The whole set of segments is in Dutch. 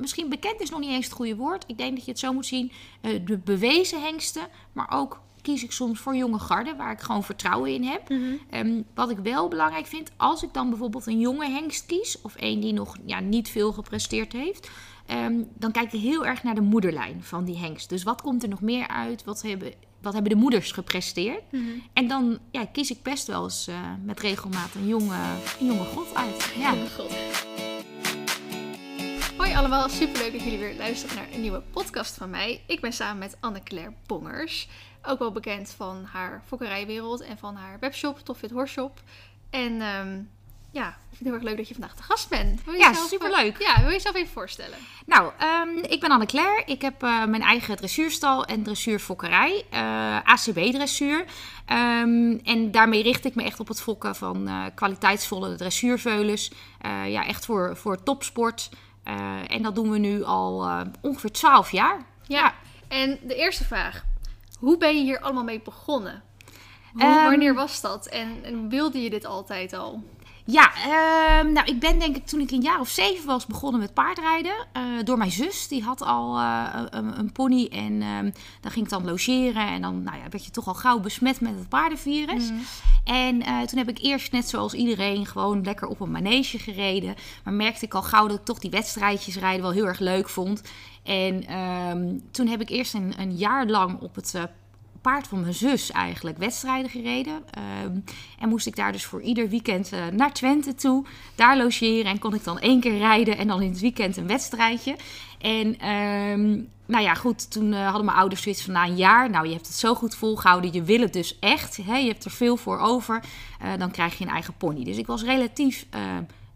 misschien bekend is nog niet eens het goede woord. Ik denk dat je het zo moet zien. eh, de bewezen hengsten, maar ook kies ik soms voor jonge garden, waar ik gewoon vertrouwen in heb. Ehm, wat ik wel belangrijk vind, als ik dan bijvoorbeeld een jonge hengst kies, of een die nog ja, niet veel gepresteerd heeft, ehm, dan kijk ik heel erg naar de moederlijn van die hengst. Dus wat komt er nog meer uit? Wat hebben, wat hebben de moeders gepresteerd? En dan ja, kies ik best wel eens eh, met regelmaat een jonge, een jonge god uit. Ja. God. Hoi allemaal, superleuk dat jullie weer luisteren naar een nieuwe podcast van mij. Ik ben samen met Anne-Claire Bongers. Ook wel bekend van haar fokkerijwereld en van haar webshop, Toffit Horshop. En ehm, ja, ik vind het heel erg leuk dat je vandaag de gast bent. Ja, eh, superleuk. Ja, wil je jezelf even voorstellen? Nou, ehm, ik ben Anne-Claire. Ik heb eh, mijn eigen dressuurstal en dressuurfokkerij. eh, ACB-dressuur. Ehm, en daarmee richt ik me echt op het fokken van kwaliteitsvolle dressuurveulens. Ja, echt voor, voor topsport. Eh, en dat doen we nu al eh, ongeveer 12 jaar. Ja. En de eerste vraag. Hoe ben je hier allemaal mee begonnen? Hoe, Ehm, wanneer was dat? En, en wilde je dit altijd al? Ja, ehm, nou, ik ben denk ik toen ik een jaar of zeven was begonnen met paardrijden. eh, door mijn zus, die had al eh, een, een pony. En ehm, dan ging ik dan logeren. En dan nou ja, werd je toch al gauw besmet met het paardenvirus. En eh, toen heb ik eerst net zoals iedereen gewoon lekker op een manege gereden. Maar merkte ik al gauw dat ik toch die wedstrijdjes rijden wel heel erg leuk vond. En ehm, toen heb ik eerst een, een jaar lang op het... paard van mijn zus eigenlijk wedstrijden gereden. Ehm, en moest ik daar dus voor ieder weekend eh, naar Twente toe. Daar logeren en kon ik dan één keer rijden en dan in het weekend een wedstrijdje. En ehm, nou ja, goed, toen eh, hadden mijn ouders zoiets van na een jaar... nou, je hebt het zo goed volgehouden, je wil het dus echt. Hè, je hebt er veel voor over. eh, dan krijg je een eigen pony. Dus ik was relatief...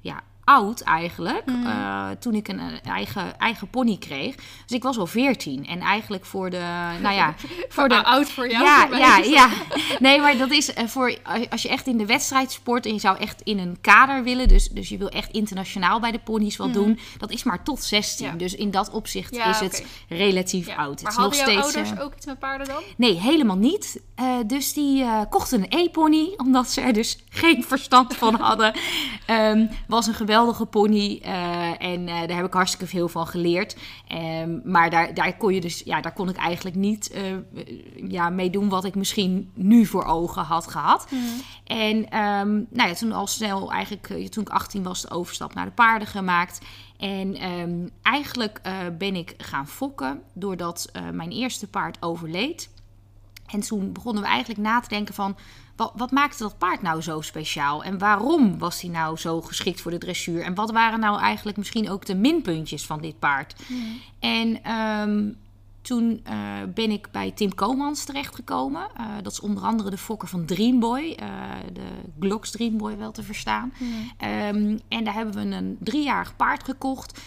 ja, oud eigenlijk, eh, toen ik een, eigen, eigen pony kreeg. Dus ik was al 14 en eigenlijk voor de, nou ja, voor de oud voor jou? ja, voor ja, ja. Nee, maar dat is eh, voor als je echt in de wedstrijd sport en je zou echt in een kader willen, dus, dus je wil echt internationaal bij de ponies wat doen, dat is maar tot 16. Ja. Dus in dat opzicht Ja, is het relatief oud. Maar het is nog steeds. ouders eh, ook iets met paarden dan? Nee, helemaal niet. Eh, dus die eh, kochten een E-pony, omdat ze er dus geen verstand van hadden. Ehm, was een geweldige pony eh, en eh, daar heb ik hartstikke veel van geleerd. Ehm, maar daar, daar kon je dus, ja, daar kon ik eigenlijk niet eh, ja, mee doen wat ik misschien nu voor ogen had gehad. En ehm, nou ja, toen al snel, eigenlijk toen ik 18 was, de overstap naar de paarden gemaakt. En ehm, eigenlijk ben ik gaan fokken doordat mijn eerste paard overleed. En toen begonnen we eigenlijk na te denken van... Wat, wat maakte dat paard nou zo speciaal? En waarom was hij nou zo geschikt voor de dressuur? En wat waren nou eigenlijk misschien ook de minpuntjes van dit paard? En ehm, toen eh, ben ik bij Tim Komans terechtgekomen. Eh, dat is onder andere de fokker van Dreamboy. eh, de Glocks Dreamboy wel te verstaan. Ehm, en daar hebben we een driejarig paard gekocht.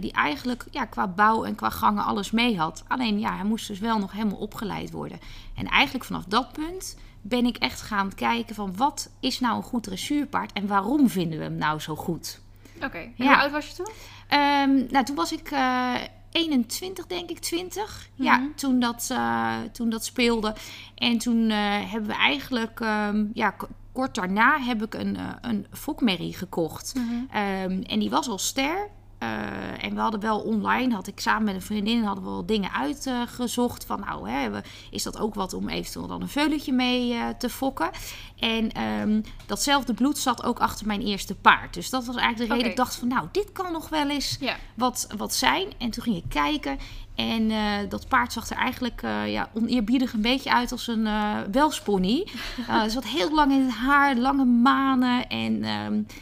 die eigenlijk ja, qua bouw en qua gangen alles mee had. Alleen ja, hij moest dus wel nog helemaal opgeleid worden. En eigenlijk vanaf dat punt ben ik echt gaan kijken van wat is nou een goed dressuurpaard en waarom vinden we hem nou zo goed? Oké. Ja. Hoe oud was je toen? Ehm, nou, toen was ik eh 21, denk ik, 20. Ja, toen dat, eh, toen dat speelde. En toen eh, hebben we eigenlijk, ehm, ja, kort daarna heb ik een, een fokmerrie gekocht. Ehm, en die was al ster. Eh, en we hadden wel online, had ik samen met een vriendin, hadden we wel dingen uitgezocht. van nou, hè, we- is dat ook wat om eventueel dan een veulentje mee eh, te fokken. En ehm, datzelfde bloed zat ook achter mijn eerste paard. Dus dat was eigenlijk de reden. Oké. Ik dacht van nou, dit kan nog wel eens Ja. wat, wat zijn. En toen ging ik kijken. En eh, dat paard zag er eigenlijk ja, oneerbiedig een beetje uit als een welspony. Uh, er zat heel lang in het haar, lange manen. En, ehm, eh,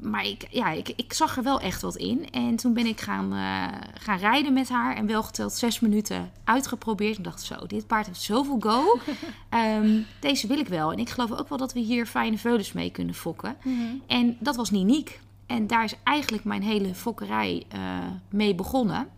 maar ik, ja, ik, ik zag er wel echt wat in. En toen ben ik gaan, eh, gaan rijden met haar. En wel geteld zes minuten uitgeprobeerd. En dacht zo, dit paard heeft zoveel go. Ehm, deze wil ik wel. En ik geloof ook wel dat we hier fijne veulens mee kunnen fokken. En dat was Niniek. En daar is eigenlijk mijn hele fokkerij eh, mee begonnen.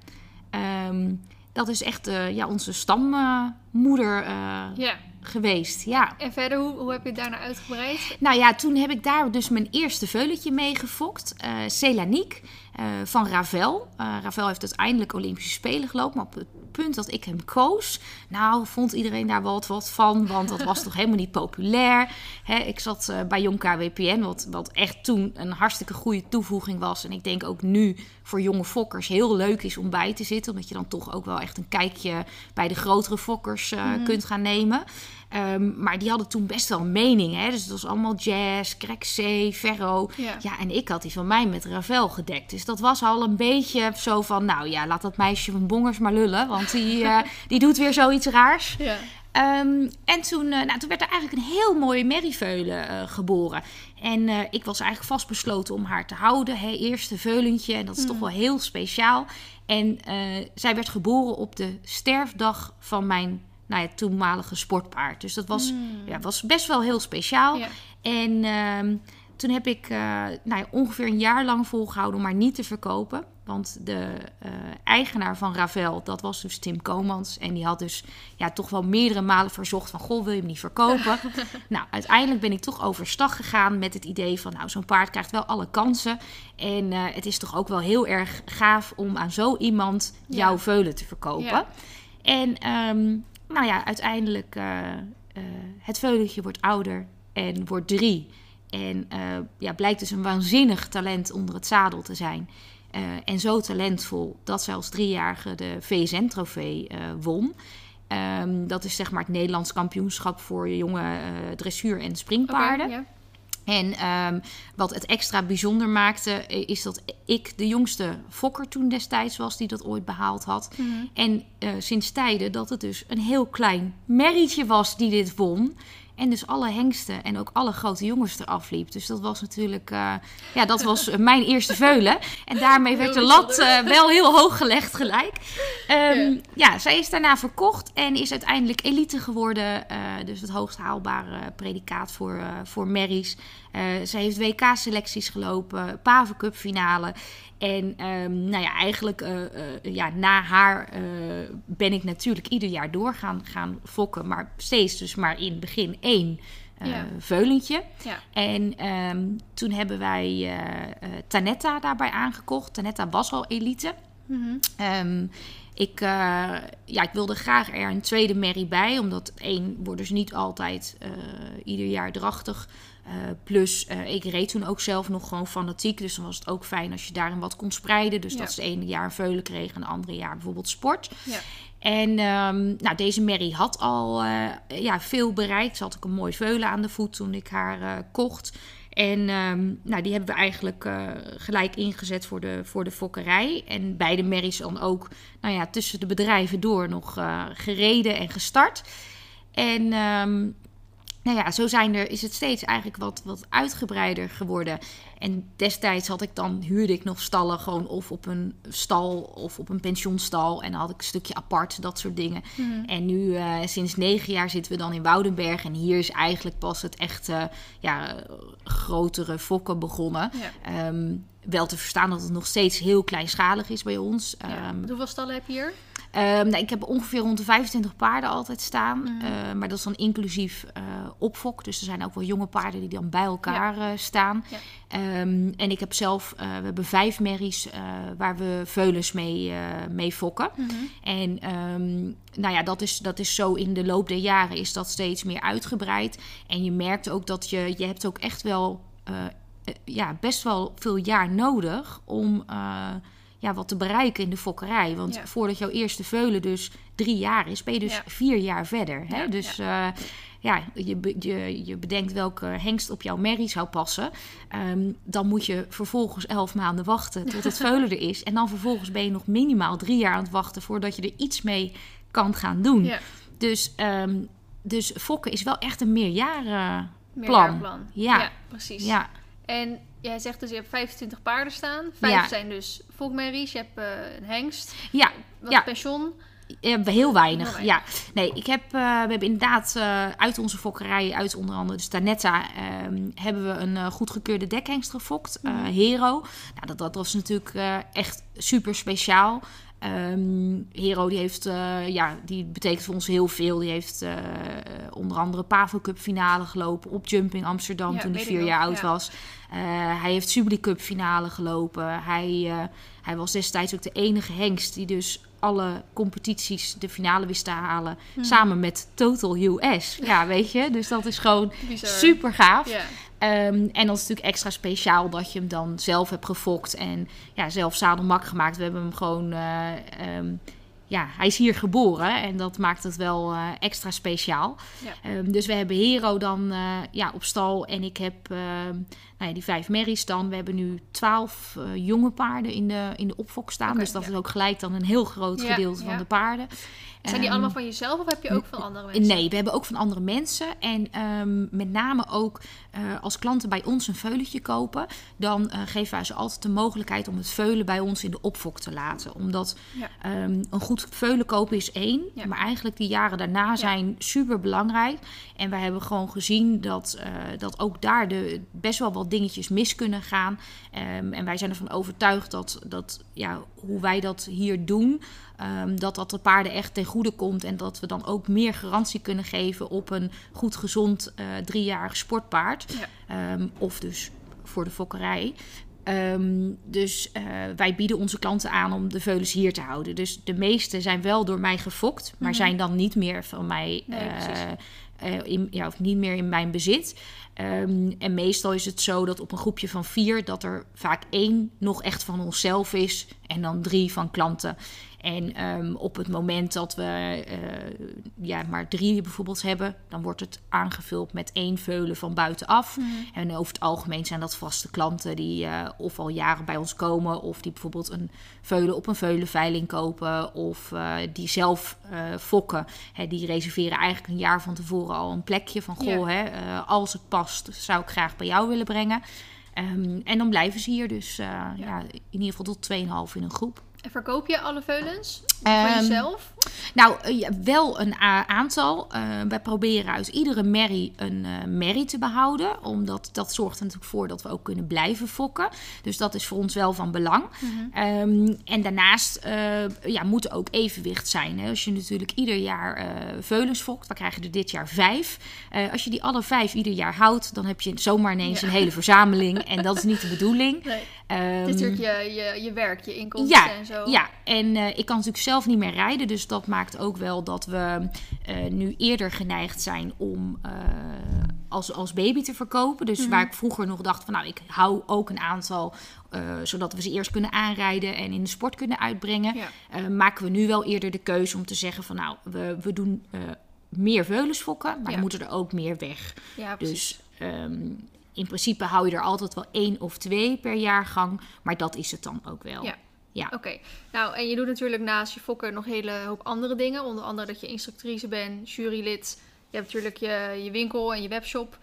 Ehm, dat is echt eh, ja, onze stammoeder eh, Ja. Geweest. Ja. En verder, hoe, hoe heb je het daarna uitgebreid? Nou ja, toen heb ik daar dus mijn eerste veulentje mee gefokt. eh Celaniek. eh, van Ravel. Uh, Ravel heeft uiteindelijk Olympische Spelen gelopen, maar op het punt dat ik hem koos, nou vond iedereen daar wel wat van, want dat was toch helemaal niet populair. Hè, ik zat uh, bij Jong KWPN, wat, wat echt toen een hartstikke goede toevoeging was. En ik denk ook nu voor jonge fokkers heel leuk is om bij te zitten, omdat je dan toch ook wel echt een kijkje bij de grotere fokkers mm. kunt gaan nemen. Um, maar die hadden toen best wel mening. Hè? Dus het was allemaal jazz, Craig Ferro. Ja. ja. en ik had die van mij met Ravel gedekt. Dus dat was al een beetje zo van... nou ja, laat dat meisje van Bongers maar lullen. Want die, uh, die doet weer zoiets raars. Ja. Um, en toen, uh, nou, toen werd er eigenlijk een heel mooie merrieveulen uh, geboren. En uh, ik was eigenlijk vastbesloten om haar te houden. Hè? Eerste veulentje. En dat is mm. toch wel heel speciaal. En zij werd geboren op de sterfdag van mijn nou ja, toenmalige sportpaard. Dus dat was, hmm. ja, was best wel heel speciaal. En uh, toen heb ik uh, nou ja, ongeveer een jaar lang volgehouden om maar niet te verkopen. Want de uh, eigenaar van Ravel, dat was dus Tim Komans. En die had dus ja, toch wel meerdere malen verzocht van... Goh, wil je hem niet verkopen? nou, uiteindelijk ben ik toch overstag gegaan met het idee van... Nou, zo'n paard krijgt wel alle kansen. En uh, het is toch ook wel heel erg gaaf om aan zo iemand jouw veulen te verkopen. Ja. En um, nou ja, uiteindelijk uh, uh, het veulentje wordt ouder en wordt drie. En uh, ja, blijkt dus een waanzinnig talent onder het zadel te zijn. en zo talentvol dat ze als driejarige de VSN-trofee won. Um, dat is zeg maar het Nederlands kampioenschap voor jonge dressuur- en springpaarden. Okay. En um, wat het extra bijzonder maakte, is dat ik de jongste fokker toen destijds was die dat ooit behaald had. Mm -hmm. En uh, sinds tijden dat het dus een heel klein merrietje was die dit won. En dus alle hengsten en ook alle grote jongens eraf liep. Dus dat was natuurlijk, uh, ja, dat was mijn eerste veulen. En daarmee werd de lat uh, wel heel hoog gelegd gelijk. Um, ja. ja. zij is daarna verkocht en is uiteindelijk elite geworden. Uh, dus het hoogst haalbare predicaat voor, voor merries. Zij heeft WK-selecties gelopen, Paven Cup finale. En um, nou ja, eigenlijk uh, uh, ja, na haar uh, ben ik natuurlijk ieder jaar doorgaan gaan fokken. Maar steeds dus maar in het begin één ja. veulentje. Ja. En um, toen hebben wij Tanetta daarbij aangekocht. Tanetta was al elite. Mm -hmm. um, ik, ja, ik wilde graag er een tweede merrie bij. Omdat één wordt dus niet altijd ieder jaar drachtig. Uh, plus, uh, ik reed toen ook zelf nog gewoon fanatiek. Dus dan was het ook fijn als je daarin wat kon spreiden. Dus ja. dat ze het ene jaar een veulen kregen en het andere jaar bijvoorbeeld sport. Ja. En um, nou, deze Mary had al uh, ja, veel bereikt. Ze had ook een mooi veulen aan de voet toen ik haar kocht. En um, nou, die hebben we eigenlijk gelijk ingezet voor de, voor de fokkerij. En beide merries dan ook nou ja, tussen de bedrijven door nog gereden en gestart. En um, nou ja, zo zijn er, is het steeds eigenlijk wat, wat uitgebreider geworden. En destijds had ik dan, huurde ik nog stallen gewoon of op een stal of op een pensioenstal. En dan had ik een stukje apart, dat soort dingen. Mm. En nu, uh, sinds negen jaar zitten we dan in Woudenberg. En hier is eigenlijk pas het echte, ja, grotere fokken begonnen. Ja. Um, wel te verstaan dat het nog steeds heel kleinschalig is bij ons. Ja. Um, hoeveel stallen heb je hier? Um, nou, ik heb ongeveer rond de 25 paarden altijd staan. Mm. Uh, maar dat is dan inclusief uh, opfok. Dus er zijn ook wel jonge paarden die dan bij elkaar ja. uh, staan. Ja. Um, en ik heb zelf, we hebben vijf merries waar we veulens mee, mee fokken. Mm -hmm. En um, nou ja, dat is, dat is zo in de loop der jaren is dat steeds meer uitgebreid. En je merkt ook dat je, je hebt ook echt wel ja, best wel veel jaar nodig om ja, wat te bereiken in de fokkerij. Want ja. voordat jouw eerste veulen dus drie jaar is, ben je dus ja. vier jaar verder. Hè? Ja, dus ja, uh, ja je, je, je bedenkt welke hengst op jouw merrie zou passen. Um, dan moet je vervolgens elf maanden wachten tot het veulen er is. En dan vervolgens ben je nog minimaal drie jaar aan het wachten voordat je er iets mee kan gaan doen. Dus, um, dus fokken is wel echt een meerjarenplan. Meerjarenplan. Ja. ja, precies. Ja. En jij zegt dus je hebt 25 paarden staan. Vijf ja. zijn dus volkmerries. Je hebt uh, een hengst. Ja. Wat ja. pension. Ja, heel weinig, heel ja. Nee, ik heb, uh, we hebben inderdaad uh, uit onze fokkerij, uit onder andere de Stanetta, uh, hebben we een uh, goedgekeurde dekhengst gefokt, mm. Hero. Nou, dat, dat was natuurlijk echt super speciaal. Ehm, Hero die heeft, eh, ja, die betekent voor ons heel veel. Die heeft eh, onder andere Pavo Cup finale gelopen op Jumping Amsterdam Ja, toen hij vier jaar oud ja. was. Eh, hij heeft Subli Cup finale gelopen. Hij, hij was destijds ook de enige hengst die dus alle competities de finale wist te halen. Hmm. Samen met Total US. Ja, weet je. Dus dat is gewoon Bizar. super gaaf. Ehm, en dat is natuurlijk extra speciaal dat je hem dan zelf hebt gefokt en ja, zelf zadelmak gemaakt. We hebben hem gewoon, eh, ehm, ja, hij is hier geboren en dat maakt het wel eh, extra speciaal. Ja. Ehm, dus we hebben Hero dan eh, ja, op stal en ik heb nou ja, die vijf merries dan. We hebben nu twaalf jonge paarden in de, in de opfok staan. Dus dat ja. is ook gelijk dan een heel groot gedeelte van de paarden. Zijn die Ehm, allemaal van jezelf of heb je ook van andere mensen? Nee, we hebben ook van andere mensen. En ehm, met name ook eh, als klanten bij ons een veulentje kopen, dan eh, geven wij ze altijd de mogelijkheid om het veulen bij ons in de opfok te laten. Omdat Ja. ehm, een goed veulen kopen is één, Ja. maar eigenlijk die jaren daarna zijn super belangrijk. En wij hebben gewoon gezien dat, eh, dat ook daar de, best wel wat dingetjes mis kunnen gaan. En wij zijn ervan overtuigd dat, dat ja, hoe wij dat hier doen, ehm, dat dat de paarden echt ten goede komt. En dat we dan ook meer garantie kunnen geven op een goed gezond eh, driejarig sportpaard. Ja. Ehm, of dus voor de fokkerij. Ehm, dus eh, wij bieden onze klanten aan om de veulens hier te houden. Dus de meeste zijn wel door mij gefokt, maar Mhm. zijn dan niet meer van mij. Nee, eh, in, ja, of niet meer in mijn bezit. En meestal is het zo dat op een groepje van vier... dat er vaak één nog echt van onszelf is... en dan drie van klanten. En ehm, op het moment dat we eh, ja, maar drie bijvoorbeeld hebben... dan wordt het aangevuld met één veulen van buitenaf. Mhm. En over het algemeen zijn dat vaste klanten... die eh, of al jaren bij ons komen... of die bijvoorbeeld een veulen op een veulenveiling kopen... of eh, die zelf fokken. Hè, die reserveren eigenlijk een jaar van tevoren al een plekje van... goh, hè, als het past, zou ik graag bij jou willen brengen. Ehm, en dan blijven ze hier dus ja. in ieder geval tot 2,5 in een groep. En verkoop je alle veulens Ehm, van jezelf? Nou, eh, wel een aantal. Eh, wij proberen uit iedere merrie een eh merrie te behouden. Omdat dat zorgt er natuurlijk voor dat we ook kunnen blijven fokken. Dus dat is voor ons wel van belang. Mhm. Ehm, en daarnaast ja, moet er ook evenwicht zijn. Hè. Als je natuurlijk ieder jaar veulens fokt, we krijgen er dit jaar vijf. Als je die alle vijf ieder jaar houdt, dan heb je zomaar ineens Ja. een hele verzameling. En dat is niet de bedoeling. Nee. Ehm, Het is natuurlijk je, je, je werk, je inkomsten ja, en zo. ja, en ik kan natuurlijk zelf niet meer rijden. Dus dat maakt ook wel dat we eh, nu eerder geneigd zijn om eh, als, als baby te verkopen. Dus Mhm. waar ik vroeger nog dacht van nou, ik hou ook een aantal. eh, zodat we ze eerst kunnen aanrijden en in de sport kunnen uitbrengen. Ja. maken we nu wel eerder de keuze om te zeggen van nou, we, we doen meer veulensfokken. Maar Ja. moeten er ook meer weg. Ja. Dus ehm, in principe hou je er altijd wel één of twee per jaargang. Maar dat is het dan ook wel. Ja. Ja. Oké, nou en je doet natuurlijk naast je fokken nog een hele hoop andere dingen. Onder andere dat je instructrice bent, jurylid. Je hebt natuurlijk je, je winkel en je webshop.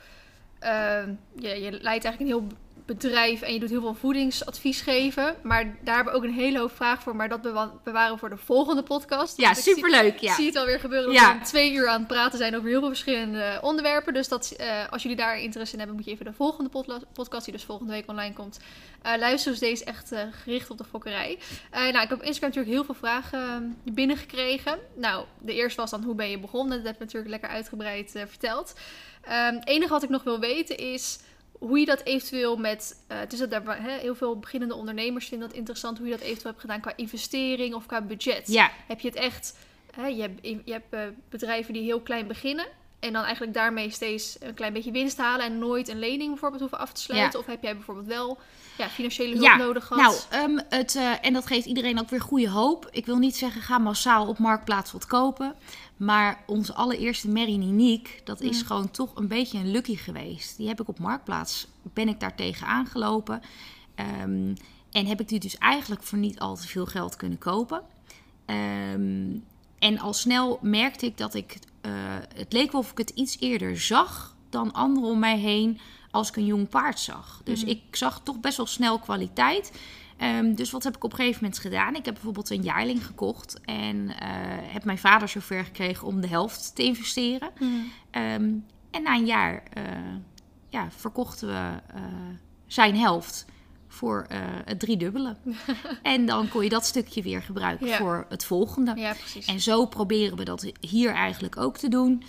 Ehm, je, je leidt eigenlijk een heel bedrijf en je doet heel veel voedingsadvies geven. Maar daar hebben we ook een hele hoop vragen voor. Maar dat bewa- bewaren we voor de volgende podcast. Ja, Want ik zie- superleuk. Ik Ja. zie het alweer gebeuren dat Ja. we twee uur aan het praten zijn over heel veel verschillende onderwerpen. Dus dat, eh, als jullie daar interesse in hebben, moet je even de volgende podcast, die dus volgende week online komt, eh luisteren. Dus deze is echt eh, gericht op de fokkerij. Nou, ik heb op Instagram natuurlijk heel veel vragen eh, binnengekregen. Nou, de eerste was dan, hoe ben je begonnen? Dat heb je natuurlijk lekker uitgebreid verteld. Ehm, het enige wat ik nog wil weten is hoe je dat eventueel met... eh het is dat daar, heel veel beginnende ondernemers vinden dat interessant... hoe je dat eventueel hebt gedaan qua investering of qua budget. Ja, Heb je het echt... Je hebt, je hebt eh, bedrijven die heel klein beginnen... en dan eigenlijk daarmee steeds een klein beetje winst halen... en nooit een lening bijvoorbeeld hoeven af te sluiten? Of heb jij bijvoorbeeld wel ja, financiële hulp Ja, nodig gehad? nou, ehm, het, eh, en dat geeft iedereen ook weer goede hoop. Ik wil niet zeggen, ga massaal op Marktplaats wat kopen. Maar onze allereerste Mary Ninique, dat is Mm. gewoon toch een beetje een lucky geweest. Die heb ik op Marktplaats, ben ik daar tegen aangelopen. Ehm, en heb ik die dus eigenlijk voor niet al te veel geld kunnen kopen. Ehm, en al snel merkte ik dat ik, eh, het leek wel of ik het iets eerder zag dan anderen om mij heen als ik een jong paard zag. Dus Mhm. ik zag toch best wel snel kwaliteit. Ehm, dus wat heb ik op een gegeven moment gedaan? Ik heb bijvoorbeeld een jaarling gekocht en eh, heb mijn vader zover gekregen om de helft te investeren. Mhm. Ehm, en na een jaar eh, ja, verkochten we zijn helft voor uh, het driedubbele. en dan kon je dat stukje weer gebruiken voor het volgende. Ja, precies. En zo proberen we dat hier eigenlijk ook te doen.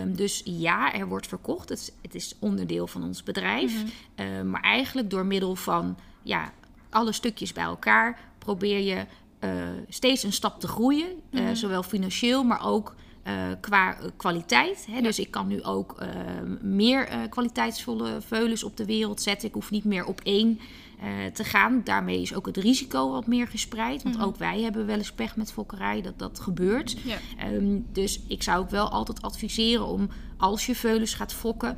Um, dus ja, er wordt verkocht. Het is, het is onderdeel van ons bedrijf. Mm -hmm. maar eigenlijk door middel van ja, alle stukjes bij elkaar probeer je uh, steeds een stap te groeien. Mm -hmm. zowel financieel, maar ook uh, qua kwaliteit. Hè? Ja. Dus ik kan nu ook uh, meer kwaliteitsvolle veulens op de wereld zetten. Ik hoef niet meer op één te gaan. Daarmee is ook het risico wat meer gespreid. Want mm -hmm. ook wij hebben wel eens pech met fokkerij dat dat gebeurt. Ja. Um, dus ik zou ook wel altijd adviseren om als je veulens gaat fokken,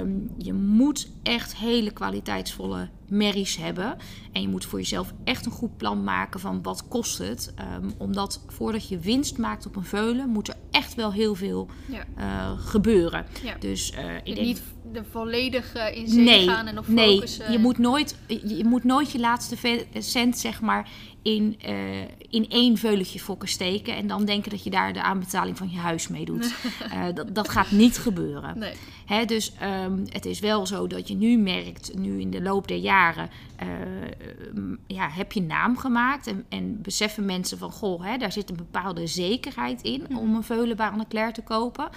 um, je moet echt hele kwaliteitsvolle merries hebben. En je moet voor jezelf echt een goed plan maken van wat kost het. Um, omdat voordat je winst maakt op een veulen, moet er echt wel heel veel ja. uh, gebeuren. Ja. Dus uh, ik denk... niet de volledige in zee nee, gaan en op nee, focussen. je moet nooit je moet nooit je laatste cent zeg maar in, uh, in één veulentje fokken steken en dan denken dat je daar de aanbetaling van je huis mee doet. uh, dat, dat gaat niet gebeuren. Nee. Hè, dus um, het is wel zo dat je nu merkt, nu in de loop der jaren, uh, ja, heb je naam gemaakt en, en beseffen mensen van, goh, hè, daar zit een bepaalde zekerheid in mm. om een veulenbare Leclerc te kopen.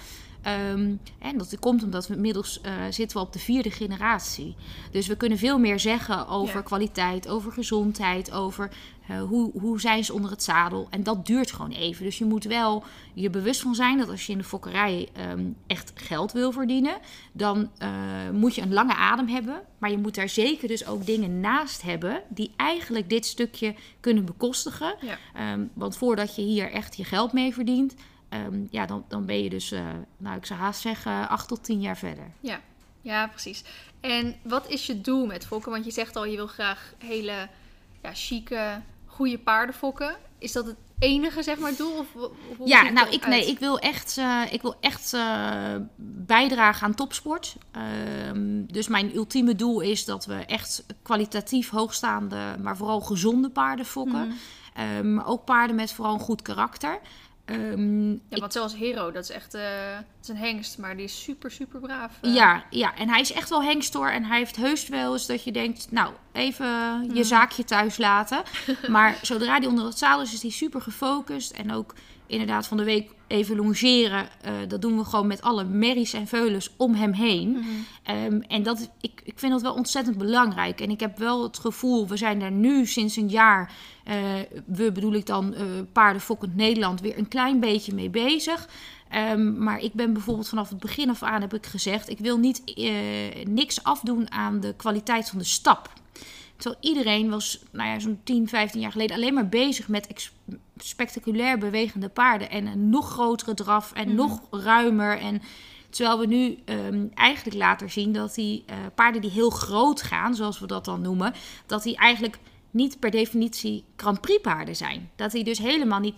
Um, en dat komt omdat we inmiddels uh, zitten we op de vierde generatie. Dus we kunnen veel meer zeggen over Ja. kwaliteit, over gezondheid, over uh, hoe, hoe zijn ze onder het zadel. En dat duurt gewoon even. Dus je moet wel je bewust van zijn dat als je in de fokkerij um, echt geld wil verdienen, dan uh, moet je een lange adem hebben. Maar je moet daar zeker dus ook dingen naast hebben die eigenlijk dit stukje kunnen bekostigen. Ja. Um, want voordat je hier echt je geld mee verdient, um, ja, dan, dan ben je dus, uh, nou ik zou haast zeggen, acht tot tien jaar verder. Ja. ja, precies. En wat is je doel met fokken? Want je zegt al, je wil graag hele ja, chique, goede paarden fokken. Is dat het enige, zeg maar, doel? Of hoe ja, nou, ik, nee, ik wil echt, uh, ik wil echt uh, bijdragen aan topsport. Uh, dus mijn ultieme doel is dat we echt kwalitatief hoogstaande, maar vooral gezonde paarden fokken. Mm. Um, ook paarden met vooral een goed karakter. Um, ja, want ik, zoals Hero, dat is echt uh, dat is een hengst, maar die is super, super braaf. Uh. Ja, ja, en hij is echt wel hengst hoor. En hij heeft heus wel eens dat je denkt, nou, even je mm. zaakje thuis laten. maar zodra hij onder het zadel is, is hij super gefocust. En ook inderdaad van de week even longeren. Uh, dat doen we gewoon met alle merries en veulens om hem heen. Mm -hmm. um, en dat, ik, ik vind dat wel ontzettend belangrijk. En ik heb wel het gevoel, we zijn daar nu sinds een jaar... Uh, we bedoel ik dan uh, Paardenfokkend Nederland weer een klein beetje mee bezig... Um, maar ik ben bijvoorbeeld vanaf het begin af aan heb ik gezegd... ik wil niet niks afdoen aan de kwaliteit van de stap... Terwijl iedereen was, nou ja, zo'n 10, 15 jaar geleden alleen maar bezig met spectaculair bewegende paarden. En een nog grotere draf en mm. nog ruimer. En terwijl we nu um, eigenlijk later zien dat die uh, paarden die heel groot gaan, zoals we dat dan noemen, dat die eigenlijk niet per definitie Grand Prix paarden zijn. Dat die dus helemaal niet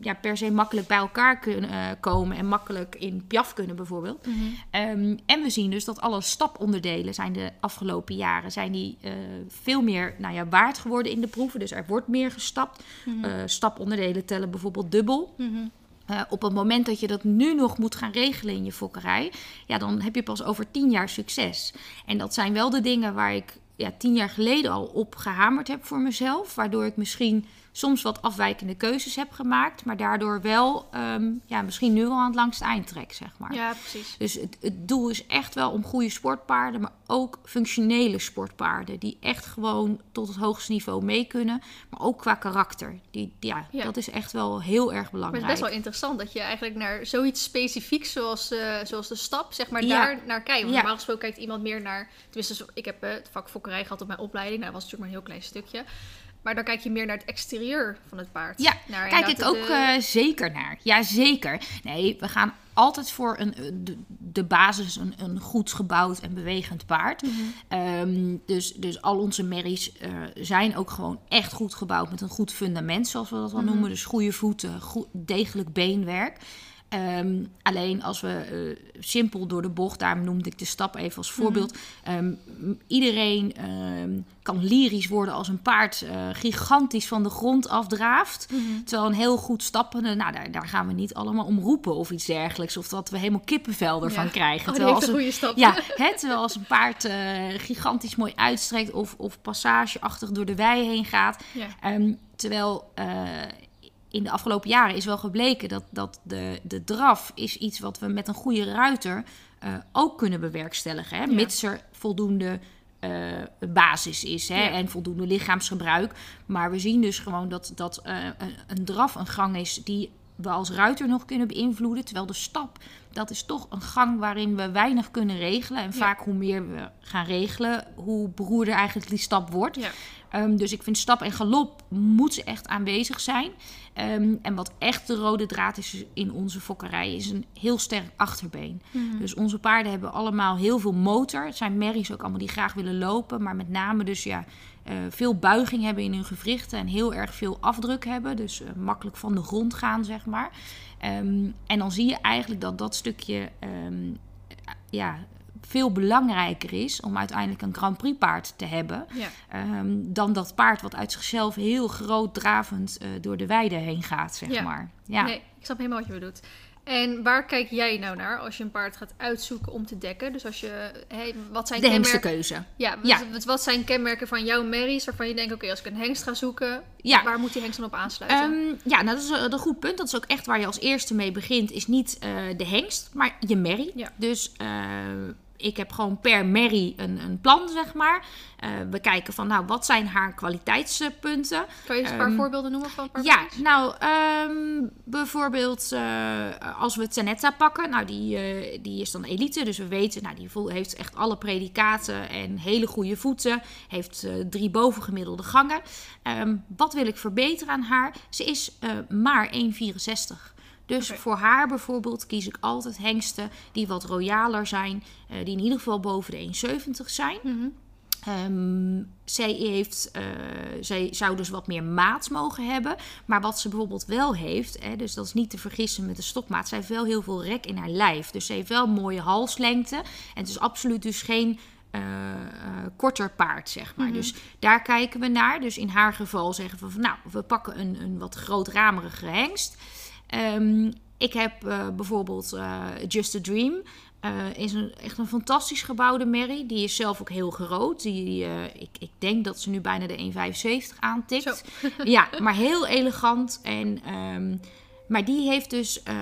ja, per se makkelijk bij elkaar kunnen uh, komen en makkelijk in piaf kunnen bijvoorbeeld. Mm -hmm. um, en we zien dus dat alle staponderdelen zijn de afgelopen jaren zijn die uh, veel meer nou ja, waard geworden in de proeven. Dus er wordt meer gestapt. Mhm. Mm -hmm. uh, staponderdelen tellen bijvoorbeeld dubbel. Mm -hmm. Uh, op het moment dat je dat nu nog moet gaan regelen in je fokkerij, ja, dan heb je pas over tien jaar succes. En dat zijn wel de dingen waar ik ja, tien jaar geleden al op gehamerd heb voor mezelf. Waardoor ik misschien soms wat afwijkende keuzes heb gemaakt. Maar daardoor wel um, ja, misschien nu al aan het langste eind trek, zeg maar. Ja, precies. Dus het, het doel is echt wel om goede sportpaarden. Maar ook functionele sportpaarden. Die echt gewoon tot het hoogste niveau mee kunnen. Maar ook qua karakter. Die, ja, Ja. dat is echt wel heel erg Maar belangrijk. het is best wel interessant dat je eigenlijk naar zoiets specifieks zoals, eh, zoals de stap, zeg maar, Ja. daar naar kijkt. Want Ja. normaal gesproken kijkt iemand meer naar... Tenminste, ik heb eh, het vak fokkerij gehad op mijn opleiding. Nou, dat was natuurlijk maar een heel klein stukje. Maar dan kijk je meer naar het exterieur van het paard. Ja, naar Kijk ik ook de- eh, zeker naar. Ja, zeker. Nee, we gaan altijd voor een, eh, de, de basis een, een goed gebouwd en bewegend paard. Mhm. Ehm, dus, dus al onze merries eh, zijn ook gewoon echt goed gebouwd met een goed fundament, zoals we dat wel Mhm. noemen. Dus goede voeten, goed, degelijk beenwerk. Ehm, alleen als we eh, simpel door de bocht, daarom noemde ik de stap even als voorbeeld. Ehm, iedereen ehm, kan lyrisch worden als een paard eh, gigantisch van de grond afdraaft. Terwijl een heel goed stappende, nou daar, daar gaan we niet allemaal om roepen of iets dergelijks. Of dat we helemaal kippenvel ervan Ja. krijgen. Oh, Terwijl als een een- goede stap. ja, terwijl als een paard eh, gigantisch mooi uitstrekt of, of passageachtig door de wei heen gaat. Ja. Terwijl in de afgelopen jaren is wel gebleken dat, dat de, de draf is iets wat we met een goede ruiter eh, ook kunnen bewerkstelligen. Hè? Ja. Mits er voldoende eh, basis is hè? Ja. en voldoende lichaamsgebruik. Maar we zien dus gewoon dat, dat eh, een, een draf een gang is die we als ruiter nog kunnen beïnvloeden. Terwijl de stap, dat is toch een gang waarin we weinig kunnen regelen. En Ja. vaak hoe meer we gaan regelen, hoe beroerder eigenlijk die stap wordt. Ja. Ehm, dus ik vind stap en galop moeten echt aanwezig zijn. Ehm, en wat echt de rode draad is in onze fokkerij, is een heel sterk achterbeen. Mhm. Dus onze paarden hebben allemaal heel veel motor. Het zijn merries ook allemaal die graag willen lopen. Maar met name dus ja, eh, veel buiging hebben in hun gewrichten. En heel erg veel afdruk hebben. Dus eh, makkelijk van de grond gaan, zeg maar. Ehm, en dan zie je eigenlijk dat dat stukje ehm, ja, veel belangrijker is om uiteindelijk een Grand Prix paard te hebben. Ja. Ehm, dan dat paard wat uit zichzelf heel groot dravend eh, door de weide heen gaat, zeg Ja. maar. Ja. Nee, ik snap helemaal wat je bedoelt. En waar kijk jij nou naar als je een paard gaat uitzoeken om te dekken? Dus als je, hey, wat zijn de kenmerken? hengstenkeuze. Ja, wat, Ja. wat- wat zijn kenmerken van jouw merries waarvan je denkt, oké, als ik een hengst ga zoeken, Ja. waar moet die hengst dan op aansluiten? Ehm, ja, nou, dat is een, een goed punt. Dat is ook echt waar je als eerste mee begint. Is niet eh, de hengst, maar je merrie. Ja. Dus eh, ik heb gewoon per merrie een, een plan, zeg maar. Eh, we kijken van, nou, wat zijn haar kwaliteitspunten? kan je eens een paar ehm, voorbeelden noemen van een Ja, nou, ehm, bijvoorbeeld eh, als we Zanetta pakken, nou, die, eh, die is dan elite. Dus we weten, nou, die heeft echt alle predicaten en hele goede voeten. Heeft drie bovengemiddelde gangen. Ehm, wat wil ik verbeteren aan haar? Ze is maar 1,64. Dus voor haar bijvoorbeeld kies ik altijd hengsten die wat royaler zijn. eh, die in ieder geval boven de 1,70 zijn. Ehm, zij, heeft, eh, zij zou dus wat meer maat mogen hebben. Maar wat ze bijvoorbeeld wel heeft, hè, dus dat is niet te vergissen met de stokmaat. Zij heeft wel heel veel rek in haar lijf. Dus ze heeft wel mooie halslengte. En het is absoluut dus geen eh, korter paard, zeg maar. Mhm. Dus daar kijken we naar. Dus in haar geval zeggen we van, nou, we pakken een, een wat grootramerige hengst. Ehm, ik heb eh, bijvoorbeeld eh, Just a Dream. Eh, is een, echt een fantastisch gebouwde merrie. Die is zelf ook heel groot. Die, ik, ik denk dat ze nu bijna de 1,75 aantikt. ja, maar heel elegant. En, ehm, maar die heeft dus eh,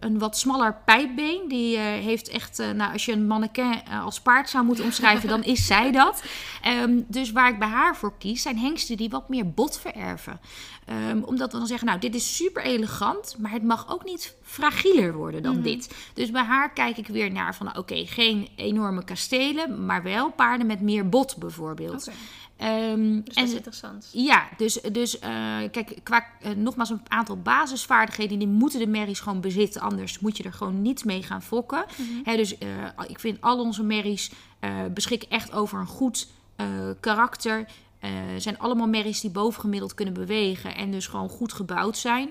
een wat smaller pijpbeen. Die eh, heeft echt, eh, nou, als je een mannequin als paard zou moeten omschrijven, dan is zij dat. Ehm, dus waar ik bij haar voor kies, zijn hengsten die wat meer bot vererven. Ehm, omdat we dan zeggen, nou, dit is super elegant, maar het mag ook niet fragieler worden dan Mhm. dit. Dus bij haar kijk ik weer naar van, oké, geen enorme kastelen, maar wel paarden met meer bot bijvoorbeeld. Dus en dat is interessant. ja, dus, dus eh, kijk, qua eh, nogmaals een aantal basisvaardigheden, die moeten de merries gewoon bezitten. Anders moet je er gewoon niet mee gaan fokken. Mhm. Dus eh, ik vind al onze merries beschikken echt over een goed karakter. Eh, zijn allemaal merries die bovengemiddeld kunnen bewegen en dus gewoon goed gebouwd zijn.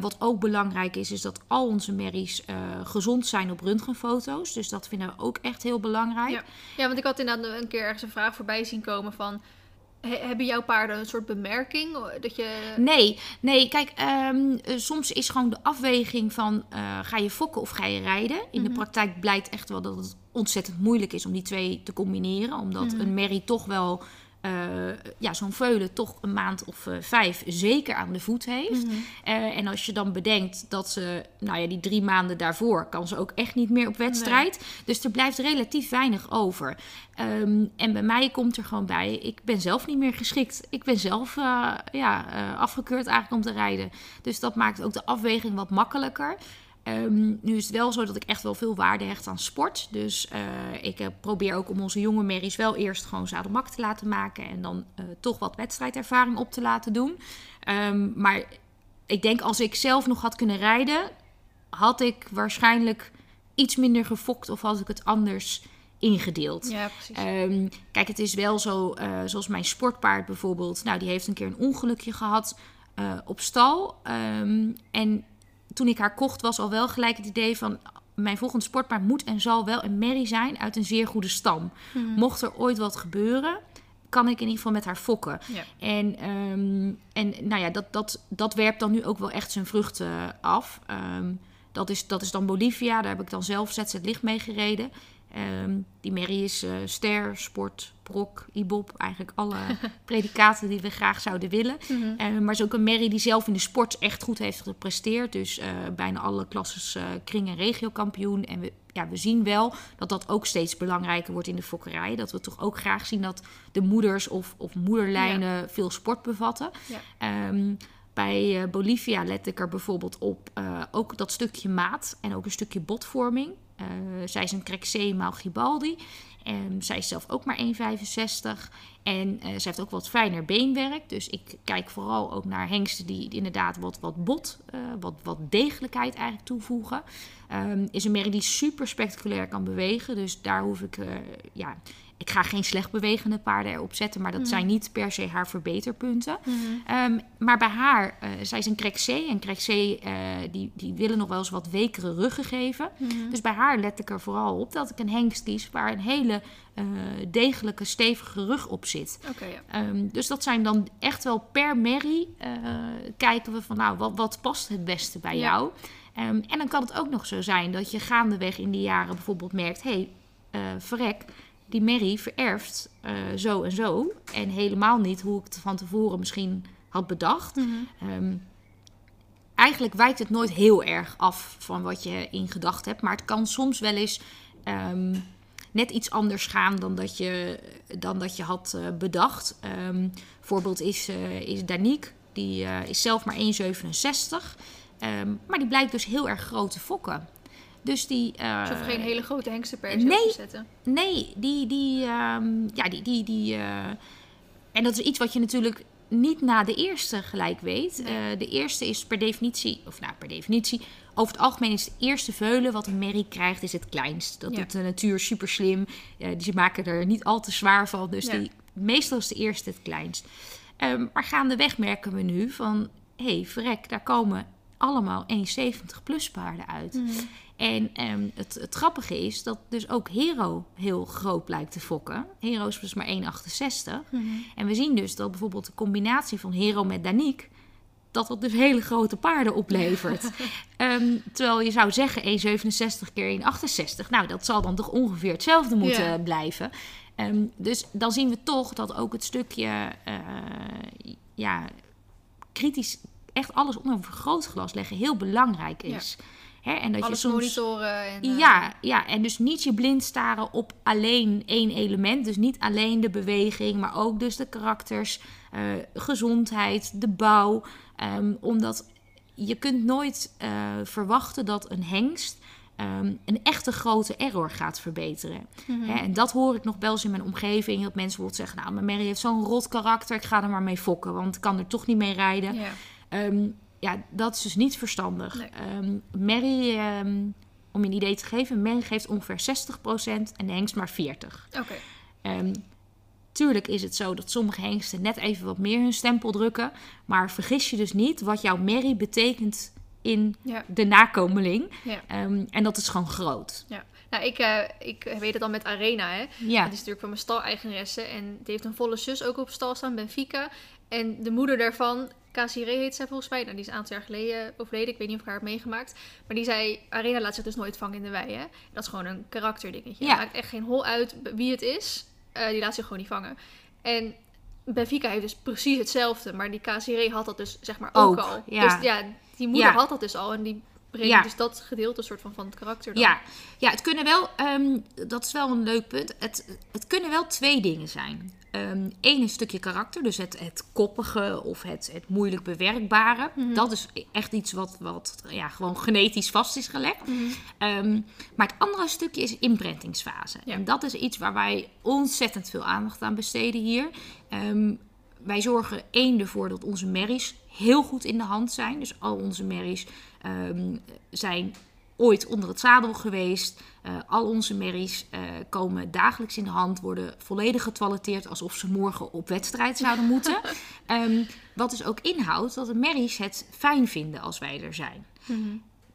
Wat ook belangrijk is, is dat al onze merries gezond zijn op röntgenfoto's. Dus dat vinden we ook echt heel belangrijk. Ja. ja, want ik had inderdaad een keer ergens een vraag voorbij zien komen van... he- hebben jouw paarden een soort bemerking? Dat je... Nee, nee, kijk, ehm, eh, soms is gewoon de afweging van eh, ga je fokken of ga je rijden. In de Mhm. praktijk blijkt echt wel dat het ontzettend moeilijk is om die twee te combineren. Omdat Mhm. een merrie toch wel, eh, ja, zo'n veulen toch een maand of eh, vijf zeker aan de voet heeft. Mhm. Eh, en als je dan bedenkt dat ze, nou ja, die drie maanden daarvoor kan ze ook echt niet meer op wedstrijd. Dus er blijft relatief weinig over. Ehm, en bij mij komt er gewoon bij, ik ben zelf niet meer geschikt. Ik ben zelf ja, afgekeurd eigenlijk om te rijden. Dus dat maakt ook de afweging wat makkelijker. Ehm, nu is het wel zo dat ik echt wel veel waarde hecht aan sport. Dus eh, ik eh, probeer ook om onze jonge merries wel eerst gewoon zadelmak te laten maken. En dan eh, toch wat wedstrijdervaring op te laten doen. Ehm, maar ik denk als ik zelf nog had kunnen rijden, had ik waarschijnlijk iets minder gefokt of had ik het anders ingedeeld. Ja, precies. Ehm, kijk, het is wel zo, zoals mijn sportpaard bijvoorbeeld. Nou, die heeft een keer een ongelukje gehad eh, op stal. En toen ik haar kocht was al wel gelijk het idee van... mijn volgende sportpaard moet en zal wel een merrie zijn uit een zeer goede stam. Mhm. Mocht er ooit wat gebeuren, kan ik in ieder geval met haar fokken. Ja. En, ehm, en nou ja, dat, dat, dat werpt dan nu ook wel echt zijn vruchten af. Ehm, dat, is, dat is dan Bolivia, daar heb ik dan zelf ZZ Licht mee gereden. Ehm, die merrie is eh, ster, sport, brok, ibop. Eigenlijk alle predicaten die we graag zouden willen. Eh, maar is ook een merrie die zelf in de sport echt goed heeft gepresteerd. Dus eh, bijna alle klasses eh, kring- en regiokampioen. En we, ja, we zien wel dat dat ook steeds belangrijker wordt in de fokkerij. Dat we toch ook graag zien dat de moeders of, of moederlijnen veel sport bevatten. Ja. Ehm, bij Bolivia let ik er bijvoorbeeld op ook dat stukje maat en ook een stukje botvorming. Eh, zij is een Crexé Malgibaldi. En zij is zelf ook maar 1,65. En eh, ze heeft ook wat fijner beenwerk. Dus ik kijk vooral ook naar hengsten die inderdaad wat, wat bot, eh, wat, wat degelijkheid eigenlijk toevoegen. Ehm, is een merrie die super spectaculair kan bewegen. Dus daar hoef ik, eh, ja, ik ga geen slecht bewegende paarden erop zetten. Maar dat zijn niet per se haar verbeterpunten. Mhm. Ehm, maar bij haar, eh, zij is een Crexé. En Crexé, eh, die, die willen nog wel eens wat wekere ruggen geven. Mhm. Dus bij haar let ik er vooral op dat ik een hengst kies waar een hele eh, degelijke, stevige rug op zit. Ja. Ehm, dus dat zijn dan echt wel per merrie kijken we van nou, wat, wat past het beste bij Ja. jou? Ehm, en dan kan het ook nog zo zijn dat je gaandeweg in die jaren bijvoorbeeld merkt... hé, hey, verrek, die merrie vererft eh, zo en zo. En helemaal niet hoe ik het van tevoren misschien had bedacht. Mhm. Ehm, eigenlijk wijkt het nooit heel erg af van wat je in gedacht hebt. Maar het kan soms wel eens ehm, net iets anders gaan dan dat je, dan dat je had eh, bedacht. Ehm voorbeeld is, eh is Danique. Die is zelf maar 1,67. Ehm, maar die blijkt dus heel erg groot te fokken. Dus die... er geen hele grote hengsten per se nee. te zetten. Nee, die, die, ehm, ja, die, die, die, eh, en dat is iets wat je natuurlijk niet na de eerste gelijk weet. Nee. Eh, de eerste is per definitie, of nou per definitie, over het algemeen is de eerste veulen wat een merrie krijgt, is het kleinst. Dat Ja. doet de natuur super slim. die maken er niet al te zwaar van, dus Ja. die, meestal is de eerste het kleinst. Ehm, maar gaandeweg merken we nu van, hé, hey, verrek, daar komen allemaal 1,70 plus paarden uit. Mhm. En ehm, het, het grappige is dat dus ook Hero heel groot blijkt te fokken. Hero is dus maar 1,68. Mhm. En we zien dus dat bijvoorbeeld de combinatie van Hero met Danique... dat dat dus hele grote paarden oplevert. Ehm, terwijl je zou zeggen 1,67 keer 1,68. Nou, dat zal dan toch ongeveer hetzelfde moeten blijven. Ehm, dus dan zien we toch dat ook het stukje... eh, ja, kritisch echt alles onder een vergrootglas leggen heel belangrijk is. Hè, en dat Alles je soms... monitoren. En, eh, Ja, ja, en dus niet je blind staren op alleen één element. Dus niet alleen de beweging, maar ook dus de karakters, eh, gezondheid, de bouw. Ehm, omdat je kunt nooit eh, verwachten dat een hengst ehm, een echte grote error gaat verbeteren. Mhm. Hè, en dat hoor ik nog wel eens in mijn omgeving. Dat mensen bijvoorbeeld zeggen, nou, mijn Mary heeft zo'n rot karakter. Ik ga er maar mee fokken, want ik kan er toch niet mee rijden. Ja. Ehm, ja, dat is dus niet verstandig. Nee. Ehm, Mary, ehm, om je een idee te geven, Mary geeft ongeveer 60% en de hengst maar 40%. Oké. Tuurlijk is het zo dat sommige hengsten net even wat meer hun stempel drukken. Maar vergis je dus niet wat jouw Mary betekent in Ja. de nakomeling. Ja. En dat is gewoon groot. Ja. Nou, ik, eh, ik weet het dan met Arena, hè. Ja, Dat is natuurlijk van mijn stal-eigenaresse. En die heeft een volle zus ook op stal staan, Benfica. En de moeder daarvan, Casiré heet zij volgens mij. Nou, die is een aantal jaar geleden overleden. Ik weet niet of ik haar heb meegemaakt. Maar die zei, Arena laat zich dus nooit vangen in de wei, hè. Dat is gewoon een karakterdingetje. Ja. Maakt echt geen hol uit wie het is. Eh, die laat zich gewoon niet vangen. En Benfica heeft dus precies hetzelfde. Maar die Casiré had dat dus, zeg maar, ook, Ook, al. ja. Dus ja, die moeder Ja. had dat dus al. En die brengt Ja. dus dat gedeelte soort van, van het karakter dan. ja. ja het kunnen wel, ehm, dat is wel een leuk punt. Het, het kunnen wel twee dingen zijn. Eén is een stukje karakter, dus het, het koppige of het, het moeilijk bewerkbare. Mhm. Dat is echt iets wat, wat ja, gewoon genetisch vast is gelegd. Mhm. Ehm, maar het andere stukje is inprentingsfase. Ja. En dat is iets waar wij ontzettend veel aandacht aan besteden hier. Ehm, wij zorgen één ervoor dat onze merries heel goed in de hand zijn. Dus al onze merries ehm, zijn ooit onder het zadel geweest. Eh, al onze merries eh, komen dagelijks in de hand, worden volledig getoiletteerd alsof ze morgen op wedstrijd zouden moeten. Ehm, wat dus ook inhoudt dat de merries het fijn vinden als wij er zijn.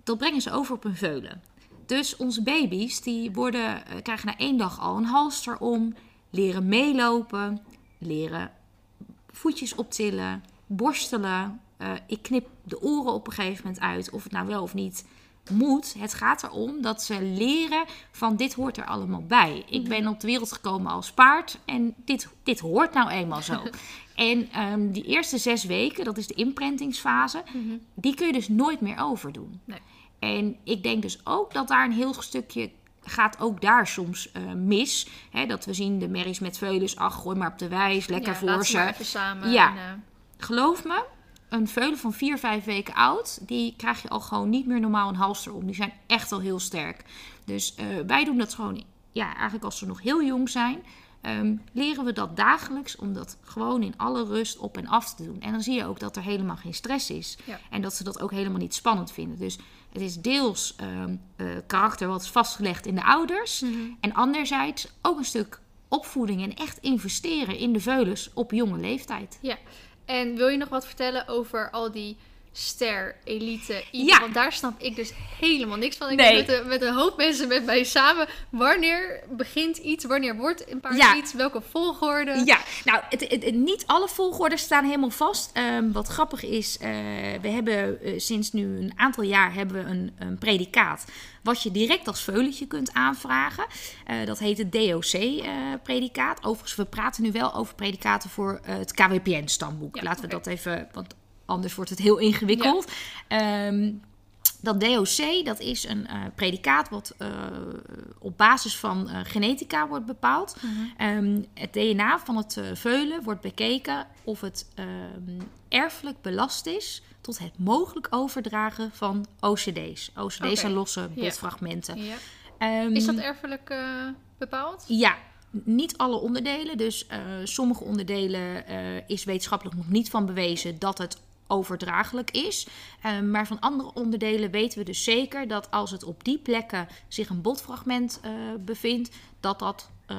Dat brengen ze over op hun veulen. Dus onze baby's die worden, eh, krijgen na één dag al een halster om, leren meelopen, leren voetjes optillen, borstelen. Ik knip de oren op een gegeven moment uit, of het nou wel of niet moet. Het gaat erom dat ze leren van dit hoort er allemaal bij. Ik ben op de wereld gekomen als paard en dit, dit hoort nou eenmaal zo. en ehm, die eerste zes weken, dat is de imprintingsfase, die kun je dus nooit meer overdoen. Nee. En ik denk dus ook dat daar een heel stukje gaat ook daar soms eh, mis. Hè, dat we zien de merries met veulens, ach, gooi maar op de wijs, lekker Ja, voor ze. samen. Ja. en, eh, Geloof me, een veulen van 4, 5 weken oud, die krijg je al gewoon niet meer normaal een halster om. Die zijn echt al heel sterk. Dus eh, wij doen dat gewoon, ja, eigenlijk als ze nog heel jong zijn, ehm, leren we dat dagelijks om dat gewoon in alle rust op en af te doen. En dan zie je ook dat er helemaal geen stress is. Ja. En dat ze dat ook helemaal niet spannend vinden. Dus het is deels ehm, eh, karakter wat is vastgelegd in de ouders. Mhm. En anderzijds ook een stuk opvoeding en echt investeren in de veulens op jonge leeftijd. Ja, en wil je nog wat vertellen over al die ster, elite, elite? Ja. Want daar snap ik dus helemaal niks van. Ik Nee. met, een- met een hoop mensen met mij samen. Wanneer begint iets? Wanneer wordt een paard Ja. iets? Welke volgorde? Ja, nou, het, het- het- niet alle volgordes staan helemaal vast. Ehm, wat grappig is, eh, we hebben eh, sinds nu een aantal jaar hebben we een, een predicaat. Wat je direct als veulentje kunt aanvragen. Eh, dat heet het DOC-predicaat. Overigens, we praten nu wel over predicaten voor het KWPN-stamboek. Ja, Laten we dat even, want anders wordt het heel ingewikkeld. Ehm, dat DOC, dat is een eh, predicaat wat eh, op basis van eh, genetica wordt bepaald. Ehm, het DNA van het veulen wordt bekeken of het ehm, erfelijk belast is tot het mogelijk overdragen van OCD's. OCD's zijn losse botfragmenten. Ja. Is dat erfelijk bepaald? ja, niet alle onderdelen. Dus sommige onderdelen is wetenschappelijk nog niet van bewezen dat het overdraaglijk is. Eh, maar van andere onderdelen weten we dus zeker dat als het op die plekken zich een botfragment eh, bevindt, dat dat eh,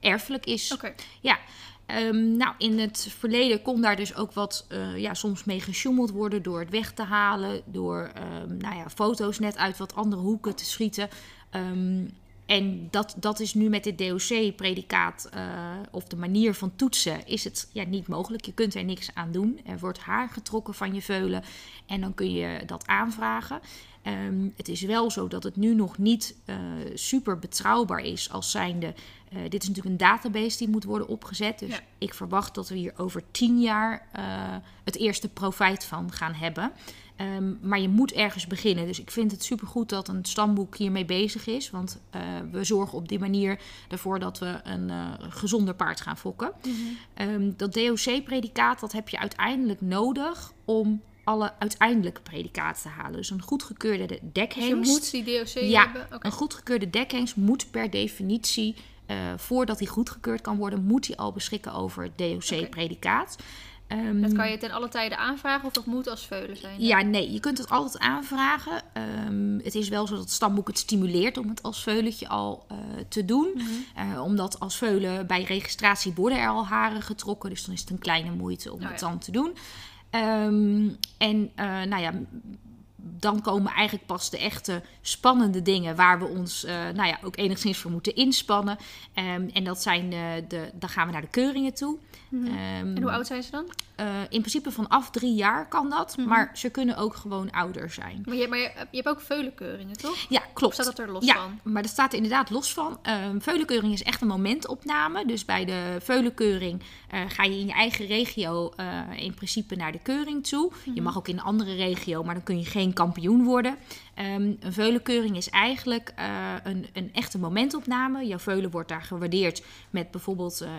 erfelijk is. Oké. Ja. Ehm, nou, in het verleden kon daar dus ook wat eh, ja, soms mee gesjoemeld worden door het weg te halen, door ehm, nou ja, foto's net uit wat andere hoeken te schieten. Ehm, en dat, dat is nu met dit DOC-predicaat eh, of de manier van toetsen is het ja, niet mogelijk. Je kunt er niks aan doen. Er wordt haar getrokken van je veulen en dan kun je dat aanvragen. Ehm, het is wel zo dat het nu nog niet eh, super betrouwbaar is als zijnde. eh, dit is natuurlijk een database die moet worden opgezet. Dus Ja. ik verwacht dat we hier over tien jaar het eerste profijt van gaan hebben. Ehm, maar je moet ergens beginnen. Dus ik vind het supergoed dat een stamboek hiermee bezig is. Want eh, we zorgen op die manier ervoor dat we een eh, gezonder paard gaan fokken. Ehm, dat DOC-predicaat dat heb je uiteindelijk nodig om alle uiteindelijke predicaten te halen. Dus een goedgekeurde Dus je dekhengst. moet die DOC Ja, hebben? Oké. Een goedgekeurde dekhengst moet per definitie, eh, voordat hij goedgekeurd kan worden, moet hij al beschikken over het DOC-predicaat. Ehm, Dat kan je ten alle tijde aanvragen of dat moet als veulen zijn? ja, nee, je kunt het altijd aanvragen. Ehm, het is wel zo dat het stamboek het stimuleert om het als veulentje al eh, te doen. Mhm. Eh, omdat als veulen bij registratie worden er al haren getrokken. Dus dan is het een kleine moeite om Oh, het ja. dan te doen. Ehm, en eh, nou ja, dan komen eigenlijk pas de echte spannende dingen waar we ons eh, nou ja, ook enigszins voor moeten inspannen. Ehm, en dat zijn de, de, dan gaan we naar de keuringen toe. Mhm. Ehm, En hoe oud zijn ze dan? Eh, in principe vanaf drie jaar kan dat, Mhm. maar ze kunnen ook gewoon ouder zijn. Maar je, maar je, je hebt ook veulenkeuringen, toch? Ja, Of klopt. staat dat er los ja, van? maar dat staat er inderdaad los van. Ehm veulenkeuring is echt een momentopname. Dus bij de veulenkeuring eh, ga je in je eigen regio eh, in principe naar de keuring toe. Je mag ook in een andere regio, maar dan kun je geen kampioen worden. Ehm, een veulenkeuring is eigenlijk eh, een, een echte momentopname. Jouw veulen wordt daar gewaardeerd met bijvoorbeeld... eh,